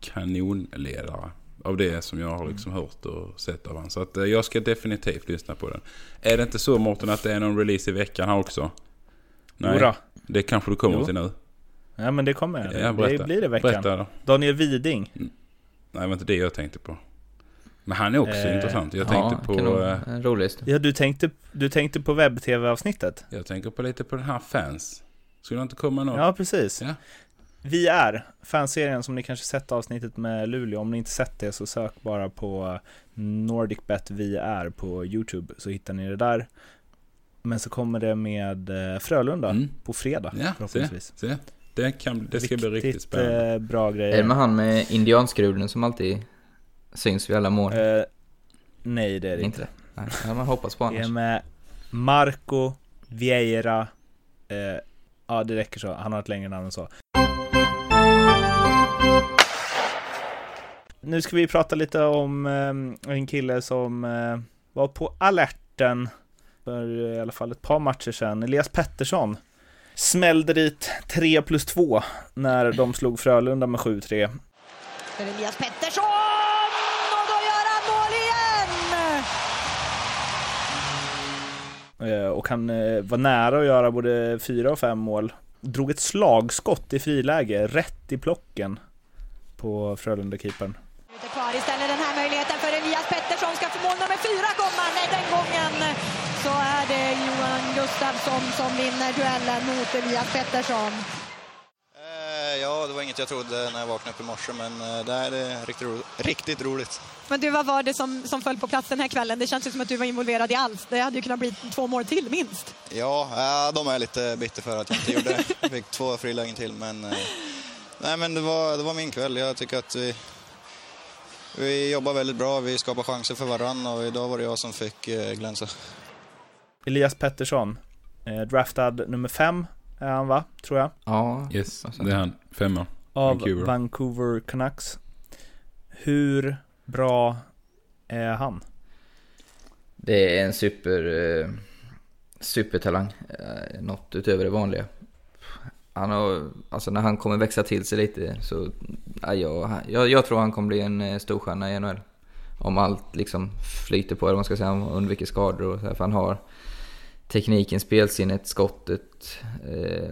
kanonledare. Av det som jag har liksom hört och sett av honom. Så att eh, jag ska definitivt lyssna på den. Är det inte så Mårten att det är någon release i veckan här också? Jodå. Det kanske du kommer Jo. till nu. Ja men det kommer jag. Ja, det blir det veckan. Berätta då. Daniel Widing. Nej, det var inte det jag tänkte på. Men han är också Eh, intressant. Jag ja, tänkte på... kanon. eh, En rolig. Ja du tänkte, du tänkte på webb-tv-avsnittet? Jag tänker på lite på den här fans. Skulle inte komma något? Ja precis. Ja. Vi är, fanserien som ni kanske sett avsnittet med Luleå. Om ni inte sett det så sök bara på NordicBet Vi är på YouTube så hittar ni det där. Men så kommer det med eh, Frölunda Mm. på fredag Ja, se, förhoppningsvis. se. Det, kan, det ska bli riktigt spännande. eh, bra Är det grejer. med han med indianskruden som alltid syns vid alla mål? Eh, nej det är det inte. inte? Nej, ja, man hoppas på Det är annars. med Marco Vieira. Eh, ja det räcker så, han har ett längre namn än så. Nu ska vi prata lite om eh, en kille som var på alerten för i alla fall ett par matcher sedan. Elias Pettersson. smällde dit 3 plus 2 när de slog Frölunda med 7-3. För Elias Pettersson! Eh, och han eh, var nära att göra både fyra och fem mål. Drog ett slagskott i friläge, rätt i plocken på Frölunda-keepern. Kvar istället den här möjligheten för Elias Pettersson ska få mål nummer fyra komma. Nej, den gången så är det Johan Gustafsson som vinner duellen mot Elias Pettersson. Eh, Ja, det var inget jag trodde när jag vaknade upp i morse, men eh, det här är riktigt roligt. Riktigt roligt. Men du, vad var det som, som föll på plats den här kvällen? Det känns ju som att du var involverad i allt. Det hade ju kunnat bli två mål till minst. Ja, eh, de är jag lite bitter för att jag inte gjorde. Jag fick två frilägen till, men... Nej, men det var, det var min kväll. Jag tycker att vi, vi jobbar väldigt bra. Vi skapar chanser för varandra och idag var det jag som fick glänsa. Elias Pettersson, draftad nummer 5 är han va, tror jag. Ja, Yes, det är han. Femma. Av Vancouver. Vancouver, Canucks. Hur bra är han? Det är en super, eh, supertalang. Eh, något utöver det vanliga. Han har, alltså när han kommer växa till sig lite så, ja, jag, jag, tror han kommer bli en eh, storstjärna i NHL. Om allt liksom flyter på, eller vad man ska säga, om undviker skador och så här, för han har tekniken, spelsinnet, skottet. Eh,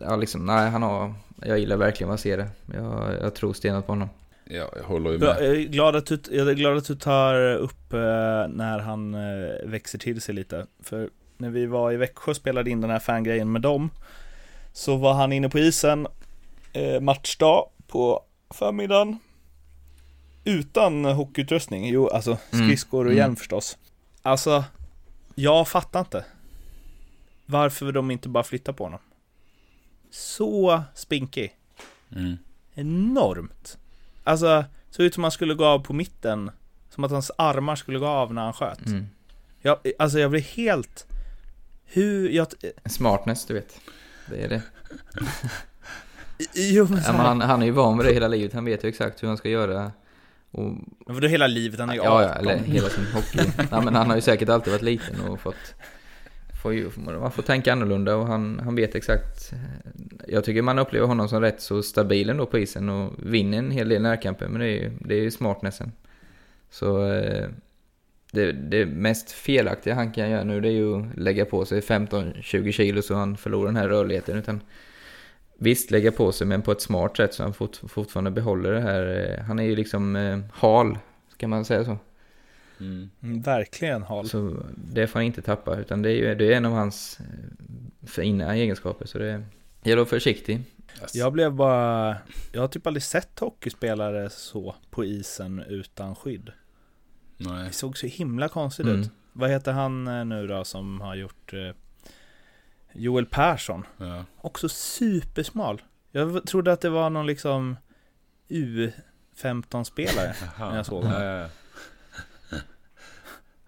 ja, liksom, nej, han har, jag gillar verkligen vad jag ser det. Jag, jag tror stenat på honom. Ja, jag håller ju med. Jag är glad att du, jag är glad att du tar upp eh, när han eh, växer till sig lite. För när vi var i Växjö och spelade in den här fangrejen med dem så var han inne på isen eh, matchdag på förmiddagen utan hockeyutrustning. Jo, alltså Mm, skridskor och mm. hjälm förstås. Alltså, jag fattar inte varför de inte bara flyttar på honom. Så spinkig. Mm. Enormt. Alltså, såg ut som han skulle gå av på mitten. Som att hans armar skulle gå av när han sköt. Mm. Jag, alltså jag blev helt... Hur... Jag, Smartness, du vet. Det är det. jo, men så Ja, men han, han är ju van med det hela livet. Han vet ju exakt hur han ska göra. Och, men vadå hela livet? Han är ju ja, ja, 18. eller hela sin hockey. ja, men han har ju säkert alltid varit liten och fått... Får ju, man får tänka annorlunda och han, han vet exakt. Jag tycker man upplever honom som rätt så stabil ändå på isen och vinner en hel del närkamper. Men det är ju, det är ju smartnessen. Så eh, det, det mest felaktiga han kan göra nu det är ju att lägga på sig 15-20 kilo så han förlorar den här rörligheten. Utan Visst, lägga på sig men på ett smart sätt så han fort, fortfarande behåller det här. eh, Han är ju liksom eh, hal, ska man säga så. Mm. Mm, verkligen Hall. Så det får han inte tappa, utan det är ju det är en av hans eh, fina egenskaper. Så det gäller att vara försiktig. Alltså, Jag blev bara... Jag har typ aldrig sett hockeyspelare så på isen utan skydd. Nej. Det såg så himla konstigt Mm. ut. Vad heter han eh, nu då som har gjort... Joel Persson. Ja. Också supersmal. Jag trodde att det var någon liksom U15-spelare när jag såg honom. Ja, ja, ja.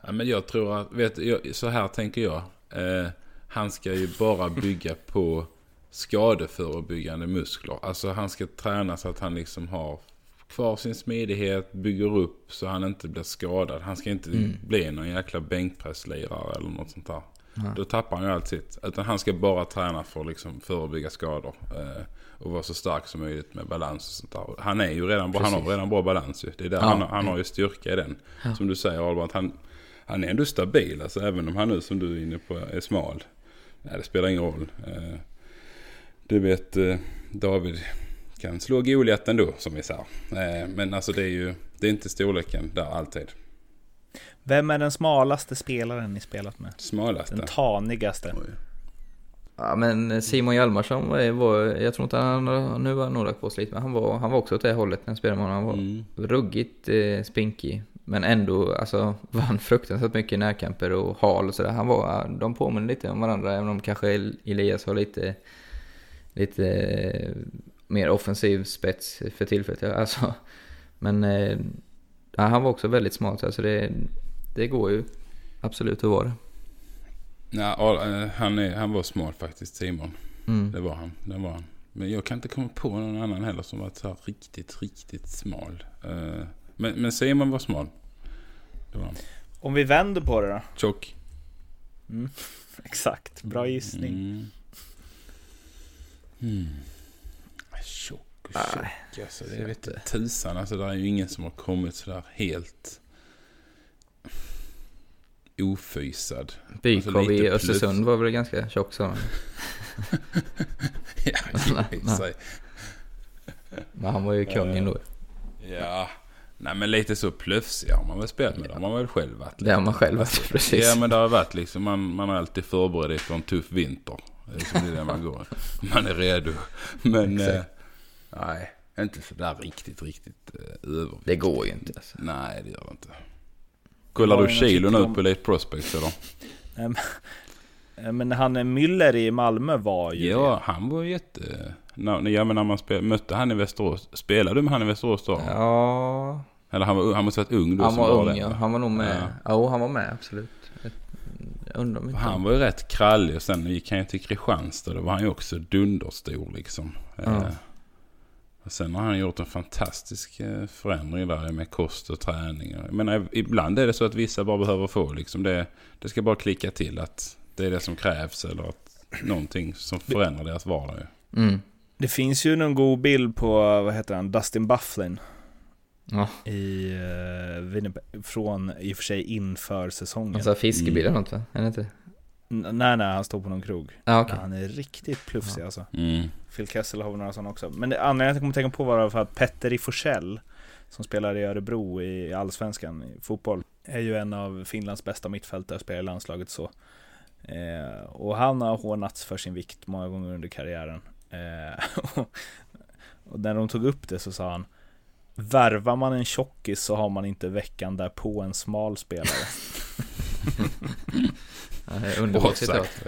ja, men jag tror att, vet jag, så här tänker jag. Eh, han ska ju bara bygga på skadeförebyggande muskler. Alltså han ska träna så att han liksom har kvar sin smidighet, bygger upp så han inte blir skadad. Han ska inte Mm. bli någon jäkla bänkpresslirare eller något sånt där. Ja. Då tappar han ju allt sitt. Utan han ska bara träna för att liksom förebygga skador. Eh, och vara så stark som möjligt med balans och sånt där. Han är ju redan bra, han har redan bra balans ju. Det är där Ja. han, han har ju styrka i den. Som du säger Albert, han, han är ändå stabil. Alltså även om han nu som du är inne på är smal. Nej, det spelar ingen roll. Eh, du vet eh, David kan slå Goliat ändå som vi säger. Men alltså det är ju, det är inte storleken där alltid. Vem är den smalaste spelaren ni spelat med? Smalaste. Den tanigaste? Oj. Ja men Simon Hjalmarsson var, var jag tror inte han, nu har han nog lagt på sig lite, men han var, han var också åt det hållet när jag spelade med honom. Han var Mm. ruggigt eh, spinkig. Men ändå, alltså vann fruktansvärt mycket närkamper och hal och sådär. Han var, de påminner lite om varandra, även om kanske Elias har lite, lite eh, mer offensiv spets för tillfället. Alltså, men eh, han var också väldigt smart, så alltså det, det går ju absolut att vara det. Nej, han, är, han var smart faktiskt, Simon. Mm. Det var han. Det var han. Men jag kan inte komma på någon annan heller som var så här riktigt, riktigt smal. Eh, Men, men Simon var smal. Det var han. Om vi vänder på det då? Tjock. Exakt, bra gissning. Mm. Mm. Tjock och tjock alltså. Det vet inte tusan. Alltså det är ju ingen som har kommit sådär helt ofysad. Bykov Alltså, i. Östersund var väl ganska tjock han. ja, i för sig. Men han var ju kungen då. Ja. Nej men lite så plufsiga har man väl spelat med. Det har man väl själv varit. Det har man själv varit, precis. Ja men det har varit liksom, man, man är alltid förberedd inför en tuff vinter. Det är liksom det man går. Man är redo. Men eh, nej, inte sådär riktigt, riktigt eh, över. Det går ju inte alltså. Nej det gör det inte. Kollar Var du det kilo nu på Elite Prospects eller? Men- Eh, han Müller i Malmö var ju Ja, han var jätte... När, ja, men när man spel, mötte han i Västerås. Spelade du med han i Västerås då? Ja, Eller han, var, han måste ha varit ung då han som var ung det, ja. Han var nog med. Ja. Ja, han var med absolut. Undrar om inte Han var ju rätt krallig och sen gick han ju till Kristianstad. Då var han ju också dunderstor liksom. Ja. Eh, och sen har han gjort en fantastisk eh, förändring där med kost och träning. Jag menar, ibland är det så att vissa bara behöver få liksom det. Det ska bara klicka till att det är det som krävs eller att någonting som förändrar deras vardag. Mm. Det finns ju någon god bild på, vad heter han, Dustin Bufflin. Ja. I uh, Winnipeg, från i och för sig inför säsongen. Han sa fiskebil eller något va? Är det inte? N- nej, nej, han står på någon krog. Okej. Men Han är riktigt plufsig alltså. Mm. Phil Kessel har väl några sådana också. Men det anledningen till att jag kom att tänka på var för att Petter i Forsell som spelar i Örebro i Allsvenskan i fotboll, är ju en av Finlands bästa mittfältare, spelar i landslaget så. Eh, och han har hånats för sin vikt många gånger under karriären. Eh, och, och när de tog upp det så sa han Värvar man en tjockis så har man inte veckan där på en smal spelare. Underbart citat.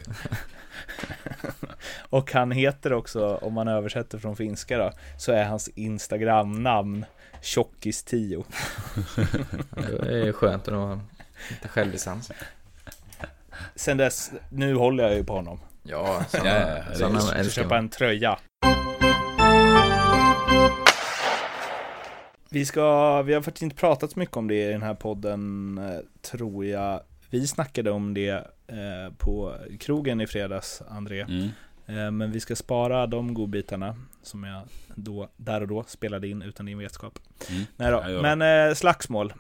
Och han heter också, om man översätter från finska då, så är hans Instagram-namn Tjockis10. Ja, Det är skönt att ha lite självdistans. Sen dess, nu håller jag ju på honom. Ja, sådana, ja, sådana Jag köpa en tröja. Vi ska, vi har faktiskt inte pratat så mycket om det i den här podden, eh, tror jag. Vi snackade om det eh, på krogen i fredags, André. Mm. Eh, Men vi ska spara de godbitarna som jag då, där och då spelade in utan din vetskap. Mm. Nej då. Men eh, slagsmål.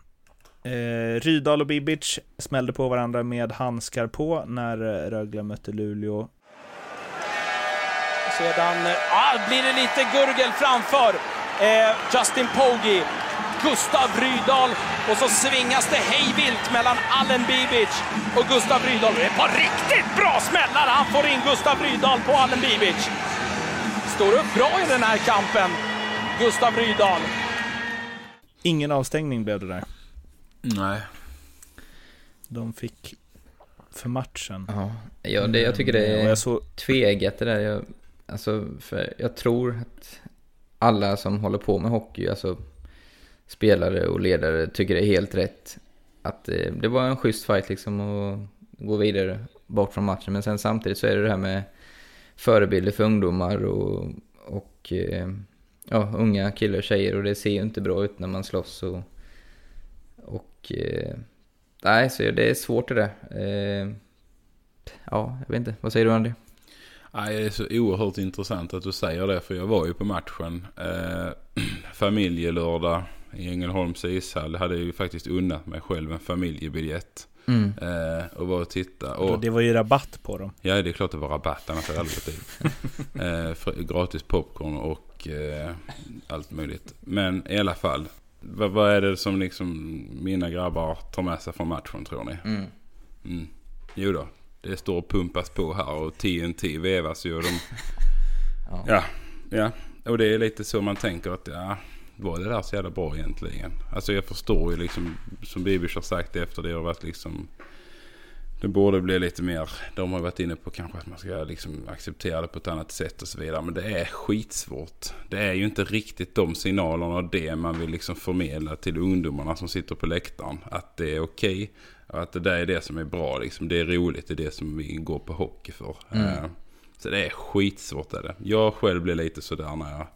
Rydal och Bibic smällde på varandra med handskar på när Rögle mötte Luleå. Sedan ah, blir det lite gurgel framför eh, Justin Pogge. Gustav Rydahl och så svingas det hejvilt mellan Allen Bibic och Gustav Rydahl. Det är ett par riktigt bra smällar han får in Gustav Rydahl på Allen Bibic. Står upp bra i den här kampen, Gustav Rydahl. Ingen avstängning blev det där. Nej. De fick för matchen. Ja, ja det, jag tycker det Mm, är jag så, tveeggat det där. Jag, alltså, för jag tror att alla som håller på med hockey, alltså spelare och ledare, tycker det är helt rätt. Att eh, det var en schysst fight liksom och gå vidare bort från matchen. Men sen samtidigt så är det det här med förebilder för ungdomar och, och eh, ja, unga killar och tjejer och det ser ju inte bra ut när man slåss och, och eh, nej, så det är svårt det där. Eh, ja, jag vet inte. Vad säger du Andy? Nej, det är så oerhört intressant att du säger det. För jag var ju på matchen. Eh, familjelördag i Ängelholms ishall. Jag hade ju faktiskt unnat mig själv en familjebiljett. Mm. Eh, och var och titta. Och, det var ju rabatt på dem. ja, det är klart det var rabatt. Annars hade jag aldrig gått dit. eh, gratis popcorn och eh, allt möjligt. Men i alla fall. Vad, vad är det som liksom mina grabbar tar med sig från matchen tror ni? Mm. Mm. Jo då, det står och pumpas på här och TNT vevas ju. Och de... Ja. ja, ja. Och det är lite så man tänker att ja, var det där så jävla bra egentligen? Alltså jag förstår ju liksom, som Bibic har sagt efter det har varit liksom det borde bli lite mer, de har varit inne på kanske att man ska liksom acceptera det på ett annat sätt och så vidare. Men det är skitsvårt. Det är ju inte riktigt de signalerna och det man vill liksom förmedla till ungdomarna som sitter på läktaren. Att det är okej. och att det där är det som är bra liksom. Det är roligt, det är det som vi går på hockey för. Mm. Eh, Så det är skitsvårt är det. Jag själv blir lite sådär när jag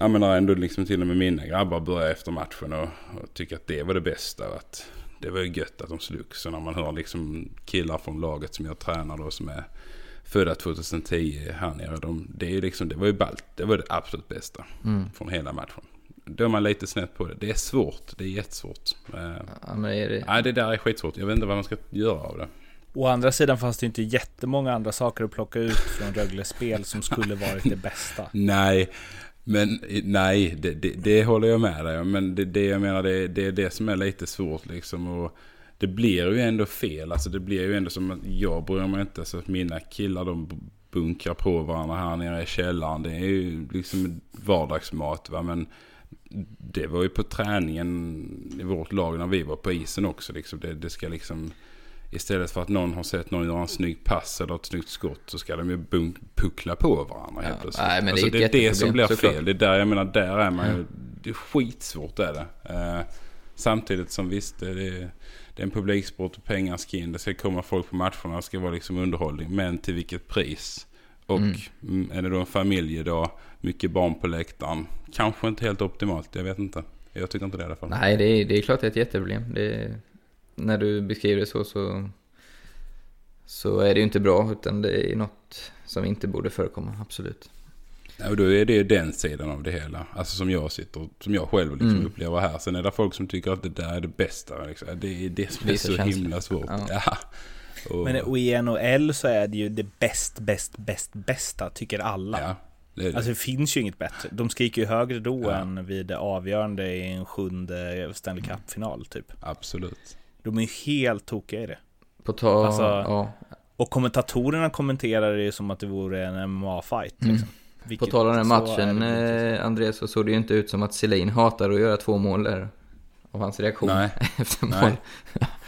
jag menar ändå liksom till och med mina grabbar börjar efter matchen och, och tycker att det var det bästa. Att det var ju gött att de slogs. Så när man hör liksom killar från laget som jag tränar då som är födda 2010 här nere. De, det, är ju liksom, det var ju ballt. Det var det absolut bästa Mm. från hela matchen. Då är man lite snett på det. Det är svårt. Det är jättesvårt. Eh, Ja, men är det... Nej, det där är skitsvårt. Jag vet inte vad man ska göra av det. Å andra sidan fanns det inte jättemånga andra saker att plocka ut från Rögles spel som skulle varit det bästa. Nej, men nej, det, det, det håller jag med dig om. Men det, det jag menar, det, det är det som är lite svårt liksom. Och det blir ju ändå fel. Alltså det blir ju ändå som att jag bryr mig inte. Så att mina killar de bunkrar på varandra här nere i källaren. Det är ju liksom vardagsmat va. Men det var ju på träningen i vårt lag när vi var på isen också. Liksom. Det, det ska liksom... Istället för att någon har sett någon göra en snygg pass eller ett snyggt skott så ska de ju bunk, puckla på varandra helt plötsligt. nej, men det är alltså, det är det som blir såklart. fel. Det är där jag menar, där är man ju... Mm. Det är skitsvårt är det. Eh, samtidigt som visst, det är, det är en publiksport och pengar ska in. Det ska komma folk på matcherna, det ska vara liksom underhållning. Men till vilket pris? Och Mm. mm. är det då en familjedag, mycket barn på läktaren. Kanske inte helt optimalt, jag vet inte. Jag tycker inte det i alla fall. Nej, det är, det är klart det är ett jätteproblem. Det är, när du beskriver det så, så så är det ju inte bra, utan det är något som inte borde förekomma, absolut. Ja, och då är det ju den sidan av det hela. Alltså som jag sitter, som jag själv liksom Mm. upplever här. Sen är det folk som tycker att det där är det bästa. Liksom. Det är det som är så känslor. himla svårt. Ja. Ja. Och, Men och i NHL så är det ju det bäst, bäst, bäst, bästa, tycker alla. ja, det det. Alltså det finns ju inget bättre. De skriker ju högre då Ja. än vid det avgörande i en sjunde Stanley Cup-final typ. Absolut. De är ju helt tokiga i det. På ta, Alltså, ja, Och kommentatorerna kommenterar det ju som att det vore en MMA-fight. Mm. Liksom. På Vilket- tal om den matchen, eh, Andreas, så såg det ju inte ut som att Selin hatar att göra två mål där. Av hans reaktion Nej. efter mål. Nej.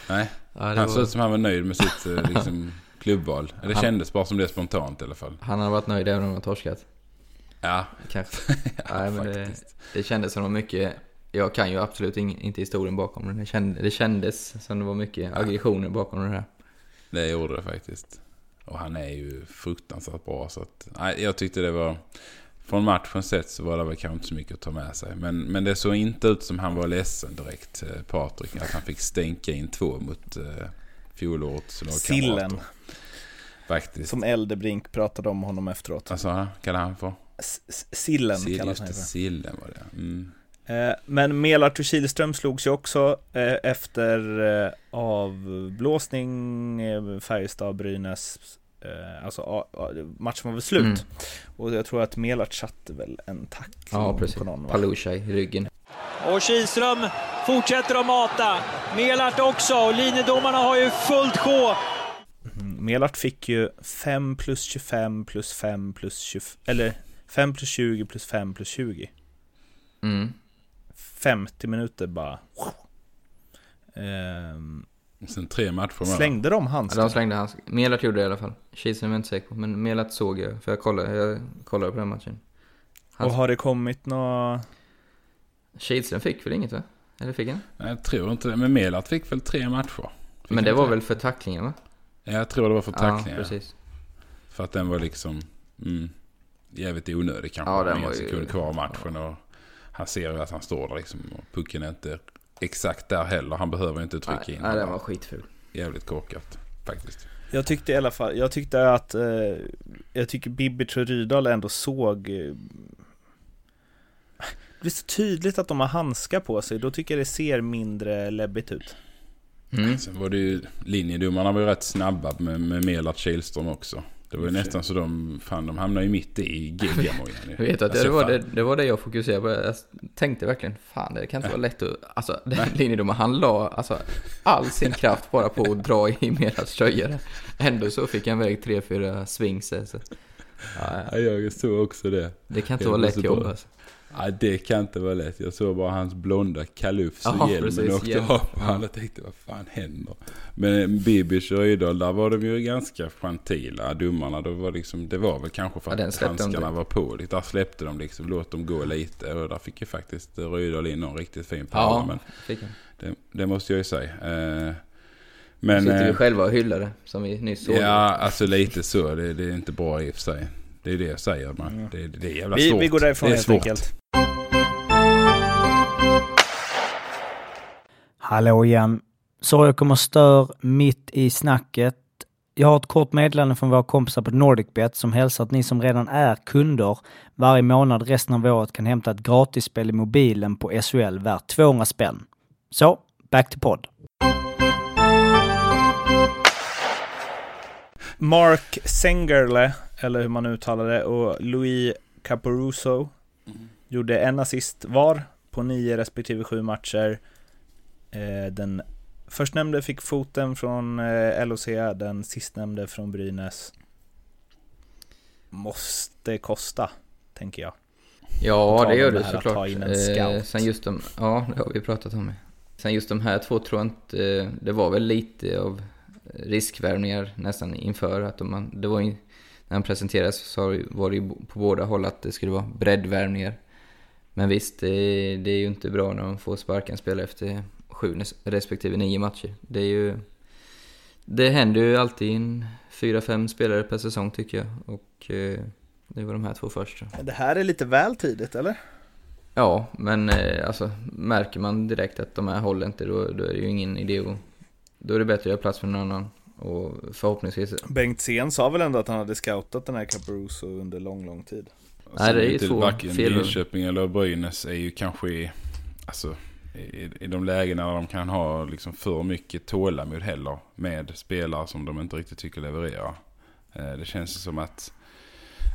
Nej, Ja, det han var- såg ut som han var nöjd med sitt eh, liksom, klubbval. Det Han- kändes bara som det spontant i alla fall. Han har varit nöjd även om han torskat. Ja, Kanske. Nej, men det, det kändes som var mycket... Jag kan ju absolut ing, inte historien bakom den. Det kändes, det kändes som det var mycket aggressioner bakom det här. det gjorde det faktiskt. Och han är ju fruktansvärt bra. Så att, nej, jag tyckte det var... Från matchens sätt så var det väl kanske inte så mycket att ta med sig. Men, men det såg inte ut som han var ledsen direkt, eh, Patrik. Att han fick stänka in två mot eh, fjolårets lagkamrater. Sillen, Faktiskt. som Eldebrink pratade om honom efteråt. Vad sa han? Kallade han för? S- Sillen Sill, kallas just han för. Sillen var det. Mm. Eh, Men Melart och Kihlström slogs ju också eh, efter eh, avblåsning, Färjestad-Brynäs, alltså matchen var väl slut. Mm. Och jag tror att Melart satte väl en tackling Ja, precis. på någon va? Palusha i ryggen. Och Kihlström fortsätter att mata. Melart också. Och linjedomarna har ju fullt sjå. Mm, Melart fick ju 5 plus 25 plus 5 plus 20, eller 5 plus 20 plus 5 plus 20. Mm. 50 minuter bara. Ehm, Sen tre matcher med slängde de Ja, handskarna? de slängde hans... Melat gjorde det i alla fall. Kihlström är jag inte säker på, men Melat såg jag. För jag kollade, jag kollade på den matchen. Han, Och har det kommit några... Kihlström fick väl inget va? Eller fick han? Nej, Jag tror inte det. Men Melart fick väl tre matcher? Fick Men det var väl för tacklingen va? Ja, jag tror det var för Ja, tacklingar. precis. För att den var liksom mm, jävligt onödig kanske. Ja, den en var ju- sekund kvar av matchen. Och han ser ju att han står där liksom. Och pucken är inte exakt där heller. Han behöver inte trycka Nej, in nej, den var skitful. Jävligt korkat faktiskt. Jag tyckte i alla fall, jag tyckte att, eh, jag tycker Bibic och Rydahl ändå såg eh, Det är så tydligt att de har handskar på sig, då tycker jag det ser mindre läbbigt ut. Mm. Sen var det ju, linjedomarna var ju rätt snabba med, med Melart Kihlström också. Det var ju nästan så de, fan de hamnade ju mitt i gigamojan. Jag vet att Alltså, det, var det, det var det jag fokuserade på. Jag tänkte verkligen, fan det kan inte vara lätt att... Alltså, den linjedomaren, han la alltså, all sin kraft bara på att dra i Melats tröja. där. Ändå så fick han iväg tre, fyra swings. Så. Ja, ja. Ja, jag såg också det. Det kan inte Jag vara var lätt jobb alltså. Ja, det kan inte vara lätt. Jag såg bara hans blonda kalufs Ja, och hjälmen precis, åkte hjälm. av på Ja. honom. Jag tänkte, vad fan händer? Men Bibic och Rydahl, där var de ju ganska gentila, domarna. Det var, liksom, det var väl kanske för Ja, att direkt. var på. Där släppte de liksom, låt dem gå lite. Och där fick ju faktiskt Rydahl in någon riktigt fin pärla. Ja, Men fick han. det, det måste jag ju säga. Eh, Men, sitter vi eh, själva och hyllar det, som vi nyss såg. Ja, alltså lite så. Det, det är inte bra i och för sig. Det är det jag säger. Man. Mm. Det, det är jävla Vi, svårt. vi går därifrån det är helt svårt. enkelt. Hallå igen. Sorry jag kommer stör mitt i snacket. Jag har ett kort meddelande från våra kompisar på NordicBet som hälsar att ni som redan är kunder varje månad resten av året kan hämta ett gratisspel i mobilen på SHL värt 200 spänn. Så, back to podd. Mark Sengerle, eller hur man uttalar det, och Louis Caporuso gjorde en assist var på nio respektive sju matcher. Eh, den förstnämnde fick foten från eh, LOC, den sistnämnde från Brynäs. Måste kosta, tänker jag. Ja, det gör det att såklart. Eh, sen just de, ja, det har vi pratat om. Sen just de här två tror jag inte, eh, det var väl lite av riskvärvningar nästan inför att de, man- det var ju, när han presenterades så var det ju på båda håll att det skulle vara breddvärvningar. Men visst, det, är- det är ju inte bra när man får sparka en spelare efter sju respektive nio matcher. Det är ju, det händer ju alltid en fyra, fem spelare per säsong tycker jag. Och eh, det var de här två först. Det här är lite väl tidigt, eller? Ja, men eh, alltså märker man direkt att de här håller inte då, då är det ju ingen idé att... Då är det bättre att göra plats för någon annan. Och förhoppningsvis... Bengt Sen sa väl ändå att han hade scoutat den här Caparuso under lång, lång tid. Nej, det är ju två Varken fel. Linköping eller Brynäs är ju kanske alltså, i, i de lägena där de kan ha liksom för mycket tålamod heller med spelare som de inte riktigt tycker levererar. Eh, Det känns som att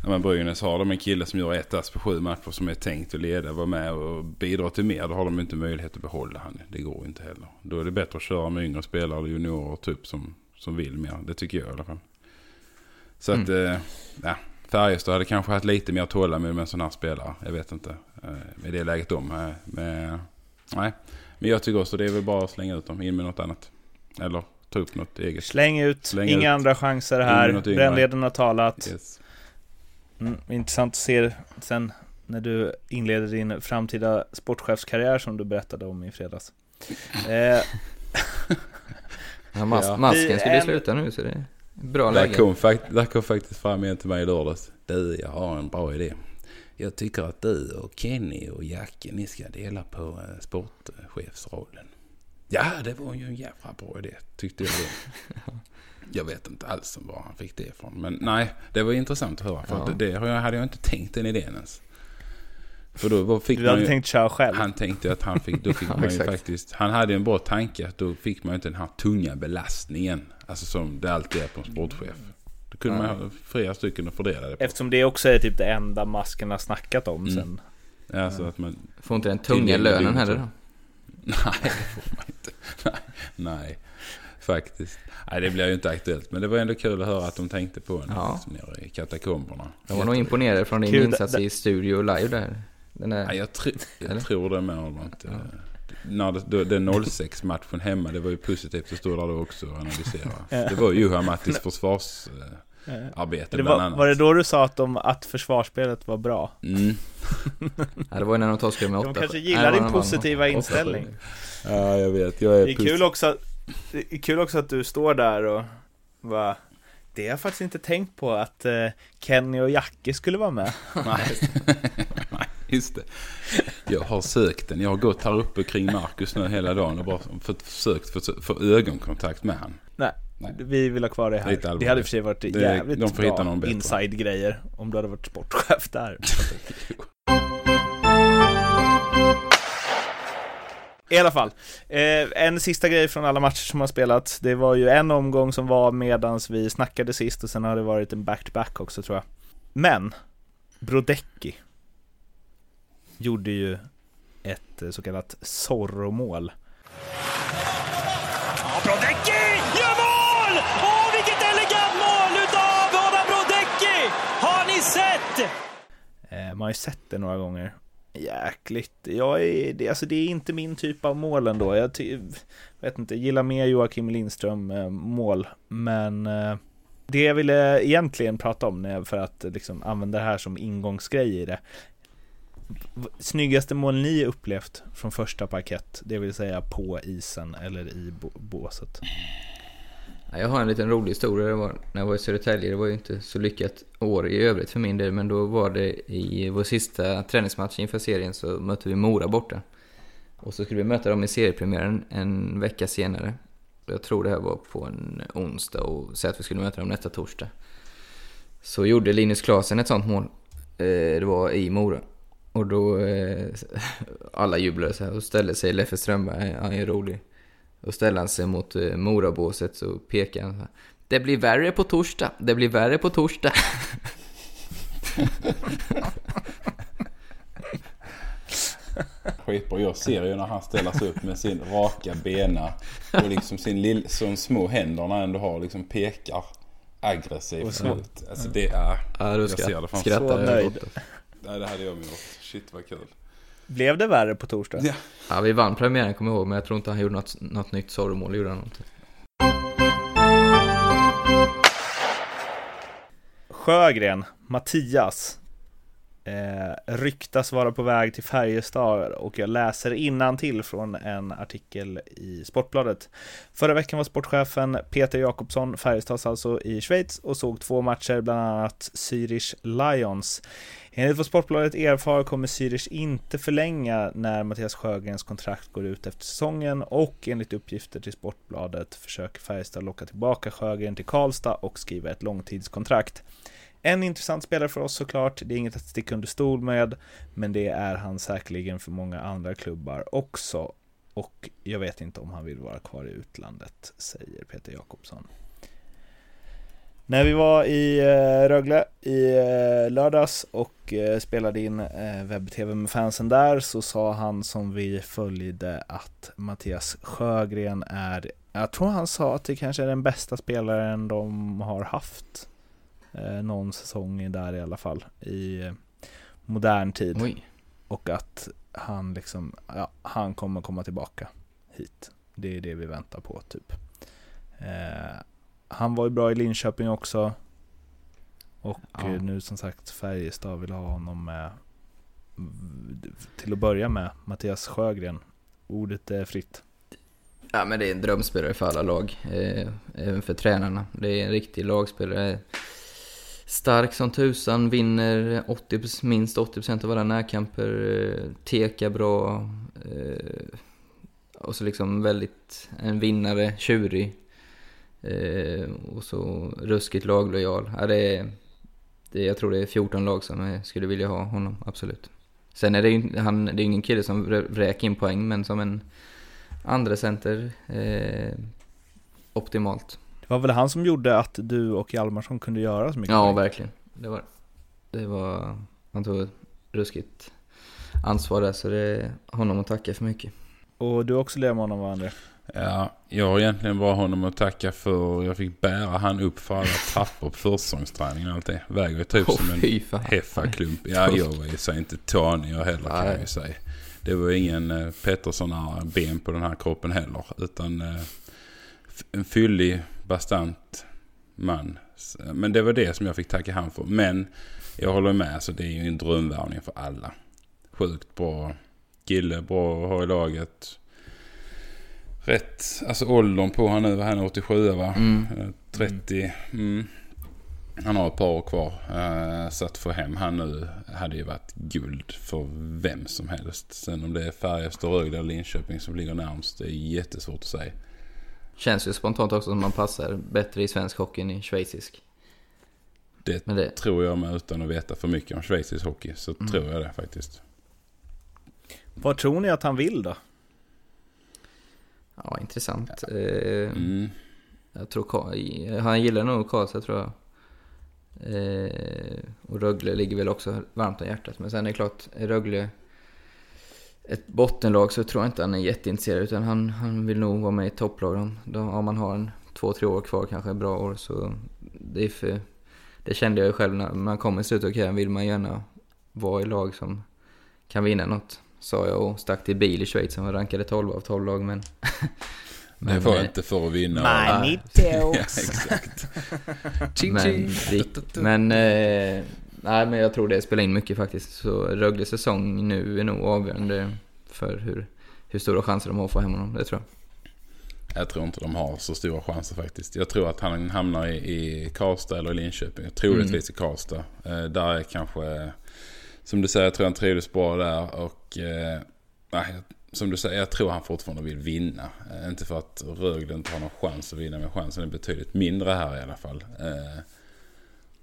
ja, men Brynäs har de en kille som gör ett ass på sju matcher som är tänkt att leda, vara med och bidra till mer. Då har de inte möjlighet att behålla han. Det går inte heller. Då är det bättre att köra med yngre spelare eller juniorer typ som, som vill mer. Det tycker jag i alla fall. Så att, eh, ja, Färjestad hade kanske haft lite mer tålamod med en sån här spelare. Jag vet inte. Eh, I det läget de är. Men, nej. Men jag tycker också det är väl bara att slänga ut dem in med något annat. Eller ta upp något eget. Släng ut, Släng inga ut. andra chanser här. Brännleden har talat. Yes. Mm, intressant att se sen när du inleder din framtida sportchefskarriär som du berättade om i fredags. Eh, Ja, mas- Ja. Masken Vi- skulle en- sluta nu så det är bra Där läge. kom, fakt- där kom faktiskt fram en till mig i lördags. Du, jag har en bra idé. Jag tycker att du och Kenny och Jacke, ni ska dela på eh, sportchefsrollen. Ja, det var ju en jävla bra idé, tyckte jag då. Jag vet inte alls var han fick det ifrån. Men nej, det var intressant att höra. För Ja. att det hade jag inte tänkt den idén ens. För då fick du man hade ju, tänkt köra själv. Han tänkte att han fick, då fick Ja, man ju faktiskt, han hade en bra tanke att då fick man ju inte den här tunga belastningen. Alltså som det alltid är på en sportchef. Kunde man ha flera stycken att fördela det på. Eftersom det också är typ det enda masken har snackat om Mm. sen. Ja, så att man... Får inte den tunga lönen heller då? Nej, det får man inte. Nej, nej, faktiskt. Nej, det blir ju inte aktuellt. Men det var ändå kul att höra att de tänkte på en Ja. liksom, nere i katakomberna. Jag var nog imponerad från din Kul, insats det- i studio live där. Den där... Nej, jag, tr- jag Eller? tror det med honom. Att, när det, den 06-matchen hemma, det var ju positivt att stå där då också och analysera. Det var ju Juha Mattis försvarsarbete Det bland var, annat. var det då du sa att, de, att försvarsspelet var bra? Mm. Ja, det var ju när de torskade med De åtta. kanske gillar det din de positiva Åtta, inställning. Ja, jag vet. Jag är, Det är kul också, att- det är kul också att du står där och bara Det har jag faktiskt inte tänkt på att eh, Kenny och Jacke skulle vara med. Nej, Nej, just det. Jag har sökt den. Jag har gått här uppe kring Marcus nu hela dagen och bara för- försökt få, få ögonkontakt med han. Nej, Nej. vi vill ha kvar det här. Det allvarligt. hade i och för sig varit Det- jävligt de får hitta någon bra inside-grejer om du hade varit sportchef där. I alla fall, eh, en sista grej från alla matcher som har spelats. Det var ju en omgång som var medans vi snackade sist och sen har det varit en back-to-back också tror jag. Men, Brodecki gjorde ju ett eh, så kallat Zorro-mål. Ja, Brodecki gör mål! Åh, vilket elegant mål utav Adam Brodecki! Har ni sett? Eh, man har ju sett det några gånger. Jäkligt. Jag är, det, alltså det är inte min typ av mål ändå. Jag ty, vet inte, gillar mer Joakim Lindström eh, mål. Men eh, det jag ville egentligen prata om när jag- för att eh, liksom använda det här som ingångsgrej i det. Snyggaste mål ni upplevt från första parkett, det vill säga på isen eller i båset. Jag har en liten rolig historia. Det var, när jag var i Södertälje, det var ju inte så lyckat år i övrigt för min del, men då var det i vår sista träningsmatch inför serien så mötte vi Mora borta. Och så skulle vi möta dem i seriepremiären en vecka senare. jag tror det här var på en onsdag och säg att vi skulle möta dem nästa torsdag. Så gjorde Linus Klasen ett sånt mål. Eh, det var i Mora. Och då, eh, alla jublade så här och ställde sig Leffe Strömberg, han är rolig. Och ställde han sig mot eh, Morabåset så pekade han så. Det blir värre på torsdag, det blir värre på torsdag. Skitbra. Jag ser ju när han ställer sig upp med sin raka bena och liksom sin lill, som små händer när han ändå har liksom pekar aggressivt ut. Alltså det är... Ja, då jag ser det framför skrattar mig. jag nöjd. Nej, det hade jag gjort. Shit vad kul. Blev det värre på torsdag? Ja. Ja, vi vann premiären kommer jag ihåg, men jag tror inte han gjorde något, något nytt sorgmål. gjorde han någonting? Sjögren, Mattias, eh, ryktas vara på väg till Färjestad och jag läser till från en artikel i Sportbladet. Förra veckan var sportchefen Peter Jakobsson, Färjestads alltså, i Schweiz och såg två matcher, bland annat Zürich Lions. Enligt vad Sportbladet erfar kommer Zürich inte förlänga när Mattias Sjögrens kontrakt går ut efter säsongen och enligt uppgifter till Sportbladet försöker Färjestad locka tillbaka Sjögren till Karlstad och skriva ett långtidskontrakt. En intressant spelare för oss såklart, det är inget att sticka under stol med, men det är han säkerligen för många andra klubbar också. Och jag vet inte om han vill vara kvar i utlandet, säger Peter Jakobsson. När vi var i eh, Rögle i eh, lördags och eh, spelade in webb-tv med fansen där så sa han som vi följde att Mattias Sjögren är, jag tror han sa att det kanske är den bästa spelaren de har haft någon säsong där i alla fall i modern tid. Oj. Och att han liksom, ja, han kommer komma tillbaka hit. Det är det vi väntar på typ. Han var ju bra i Linköping också. Och Ja. eh, nu som sagt Färjestad vill ha honom med till att börja med Mattias Sjögren. Ordet är fritt. Ja, men det är en drömspelare för alla lag, eh, även för tränarna. Det är en riktig lagspelare. Stark som tusan, vinner 80, minst 80% av alla närkamper, eh, tekar bra. Eh, och så liksom väldigt, en vinnare, tjurig. Eh, och så ruskigt laglojal. Ja, det är, det, jag tror det är 14 lag som skulle vilja ha honom, absolut. Sen är det ju han, det är ingen kille som vrä- vräker in poäng, men som en andra center eh, optimalt. Det var väl han som gjorde att du och Hjalmarsson kunde göra så mycket Ja, verkligen. Det var det. var, han tog ett ruskigt ansvar där, så det är honom att tacka för mycket. Och du har också lever med honom va André? Ja, jag har egentligen bara honom att tacka för. Jag fick bära han upp för alla trappor på försäsongsträningen och allt det. Väger typ Åh, som en heffaklump. Ja, jag var ju så inte tanig jag heller kan jag ju säga. Det var ingen eh, Pettersson ben på den här kroppen heller. Utan eh, en fyllig, bastant man. Men det var det som jag fick tacka han för. Men jag håller med, så det är ju en drömvärvning för alla. Sjukt bra kille, bra att ha i laget. Rätt, alltså åldern på han nu, vad han är 87 va? Mm. Eh, 30. Mm. Han har ett par år kvar. Eh, Så att få hem han nu hade ju varit guld för vem som helst. Sen om det är Färjestad, Rögle eller Linköping som ligger närmst, det är jättesvårt att säga. Känns ju spontant också som man passar bättre i svensk hockey än i schweizisk. Det, Men det- tror jag med utan att veta för mycket om schweizisk hockey. Så Mm. tror jag det faktiskt. Vad tror ni att han vill då? Ja, intressant. Eh, Mm. Jag tror han gillar nog Karlstad tror jag. Eh, och Rögle ligger väl också varmt om hjärtat. Men sen är det klart, är Rögle ett bottenlag så tror jag inte han är jätteintresserad. Utan han, han vill nog vara med i topplag. Om, om man har en två, tre år kvar, kanske bra år. Så det är för... Det kände jag ju själv när man kommer i slutet av karriären vill man gärna vara i lag som kan vinna något. Sa jag och stack till bil i Schweiz som var rankade 12 av 12 lag men... Det var eh, inte för att vinna. Money Ja, talks. exakt. Ching, men, men, eh, nej, men jag tror det spelar in mycket faktiskt. Så Rögles säsong nu är nog avgörande för hur, hur stora chanser de har att få hem honom. Det tror jag. Jag tror inte de har så stora chanser faktiskt. Jag tror att han hamnar i, i Karlstad eller Linköping. Troligtvis i Karlstad. Eh, där är kanske, som du säger, jag tror han trivdes bra där. Och eh, nej, som du säger, jag tror han fortfarande vill vinna. Eh, inte för att Rögle inte har någon chans att vinna, men chansen är betydligt mindre här i alla fall. Eh,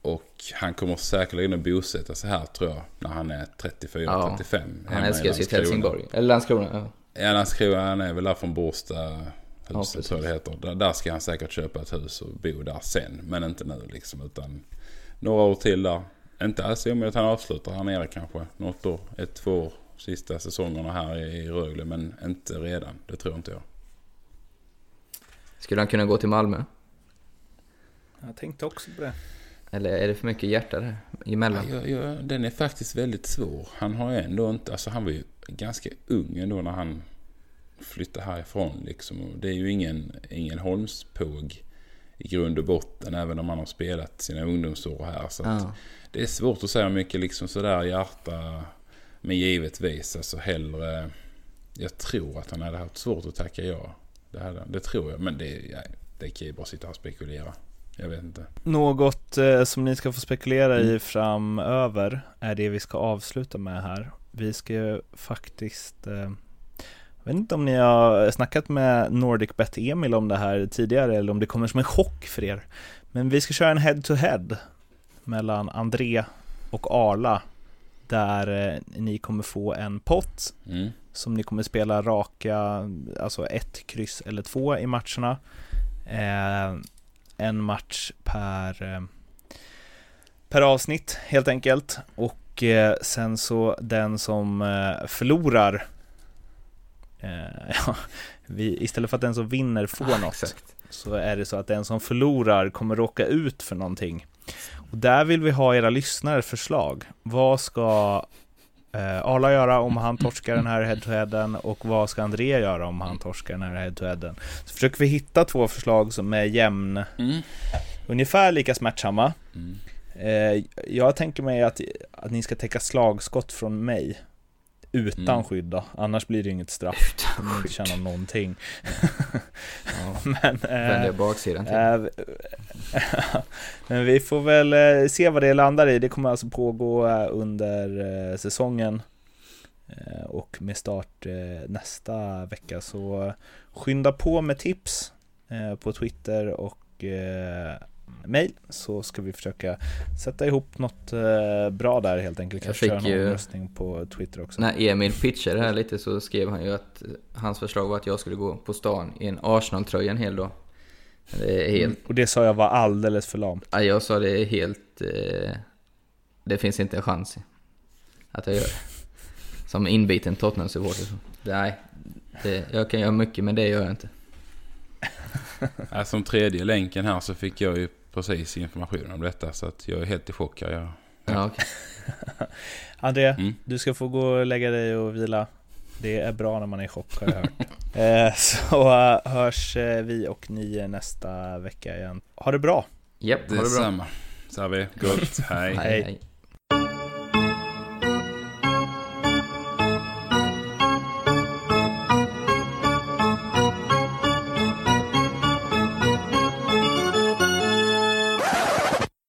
och han kommer säkerligen att bosätta sig här tror jag, när han är 34-35. Ja, han älskar sitt Helsingborg. Eller Landskrona. Ja, ja Landskrona, han är väl där från Båstad. Huset Ja, tror jag det heter. Där, där ska han säkert köpa ett hus och bo där sen. Men inte nu liksom. Utan några år till där. Inte alls omöjligt att han avslutar här nere kanske. Något år, ett, två år. Sista säsongerna här i, Rögle. Men inte redan. Det tror inte jag. Skulle han kunna gå till Malmö? Jag tänkte också på det. Eller är det för mycket hjärta där emellan? Ja, ja, den är faktiskt väldigt svår. Han har ändå inte, alltså han var ju ganska ung ändå när han flyttade härifrån liksom. Det är ju ingen, ingen Holmspåg i grund och botten, även om han har spelat sina ungdomsår här. Så att Ja. Det är svårt att säga mycket liksom sådär hjärta, men givetvis alltså hellre, jag tror att han hade haft svårt att tacka ja. Det, hade, det tror jag, men det, ja, det kan ju bara sitta och spekulera. Jag vet inte. Något eh, som ni ska få spekulera i framöver är det vi ska avsluta med här. Vi ska ju faktiskt eh, jag vet inte om ni har snackat med NordicBet Emil om det här tidigare eller om det kommer som en chock för er. Men vi ska köra en head-to-head mellan André och Arla där eh, ni kommer få en pott Mm. som ni kommer spela raka, alltså ett kryss eller två i matcherna. Eh, en match per, eh, per avsnitt helt enkelt. Och eh, sen så den som eh, förlorar, eh, ja, vi, istället för att den som vinner får Ah, något, exakt. så är det så att den som förlorar kommer råka ut för någonting. Och där vill vi ha era lyssnares förslag. Vad ska eh, Arla göra om han torskar den här head-to-headen och vad ska André göra om han torskar den här head-to-headen? Så försöker vi hitta två förslag som är jämn, Mm. ungefär lika smärtsamma. Mm. Eh, jag tänker mig att, att ni ska täcka slagskott från mig. Utan Mm. skydd då, annars blir det inget straff. Utan ni inte tjäna någonting. Men, Vänder eh, baksidan till. eh, Men vi får väl eh, se vad det landar i. Det kommer alltså pågå eh, under säsongen. Och med start nästa vecka. Så skynda på med tips på Twitter och mail. Så ska vi försöka sätta ihop något eh, bra där helt enkelt. Jag köra fick någon ju- omröstning på Twitter också. När Emil pitchade här lite så skrev han ju att eh, hans förslag var att jag skulle gå på stan i en Arsenal-tröja en hel dag. Det är helt... Mm. Och det sa jag var alldeles för lamt. Ja, jag sa det är helt... Eh, det finns inte en chans att jag gör det. Som inbiten Tottenham-supporter. Nej, det, jag kan göra mycket men det gör jag inte. Som tredje länken här så fick jag ju precis information om detta. Så att jag är helt i chock här. Jag, Ja, okej. André, Mm. du ska få gå och lägga dig och vila. Det är bra när man är i chock har jag hört. eh, så eh, hörs eh, vi och ni nästa vecka igen. Ha det bra! Japp, ha det bra. Detsamma. Så har vi. Gott. Hej. Hej. hej.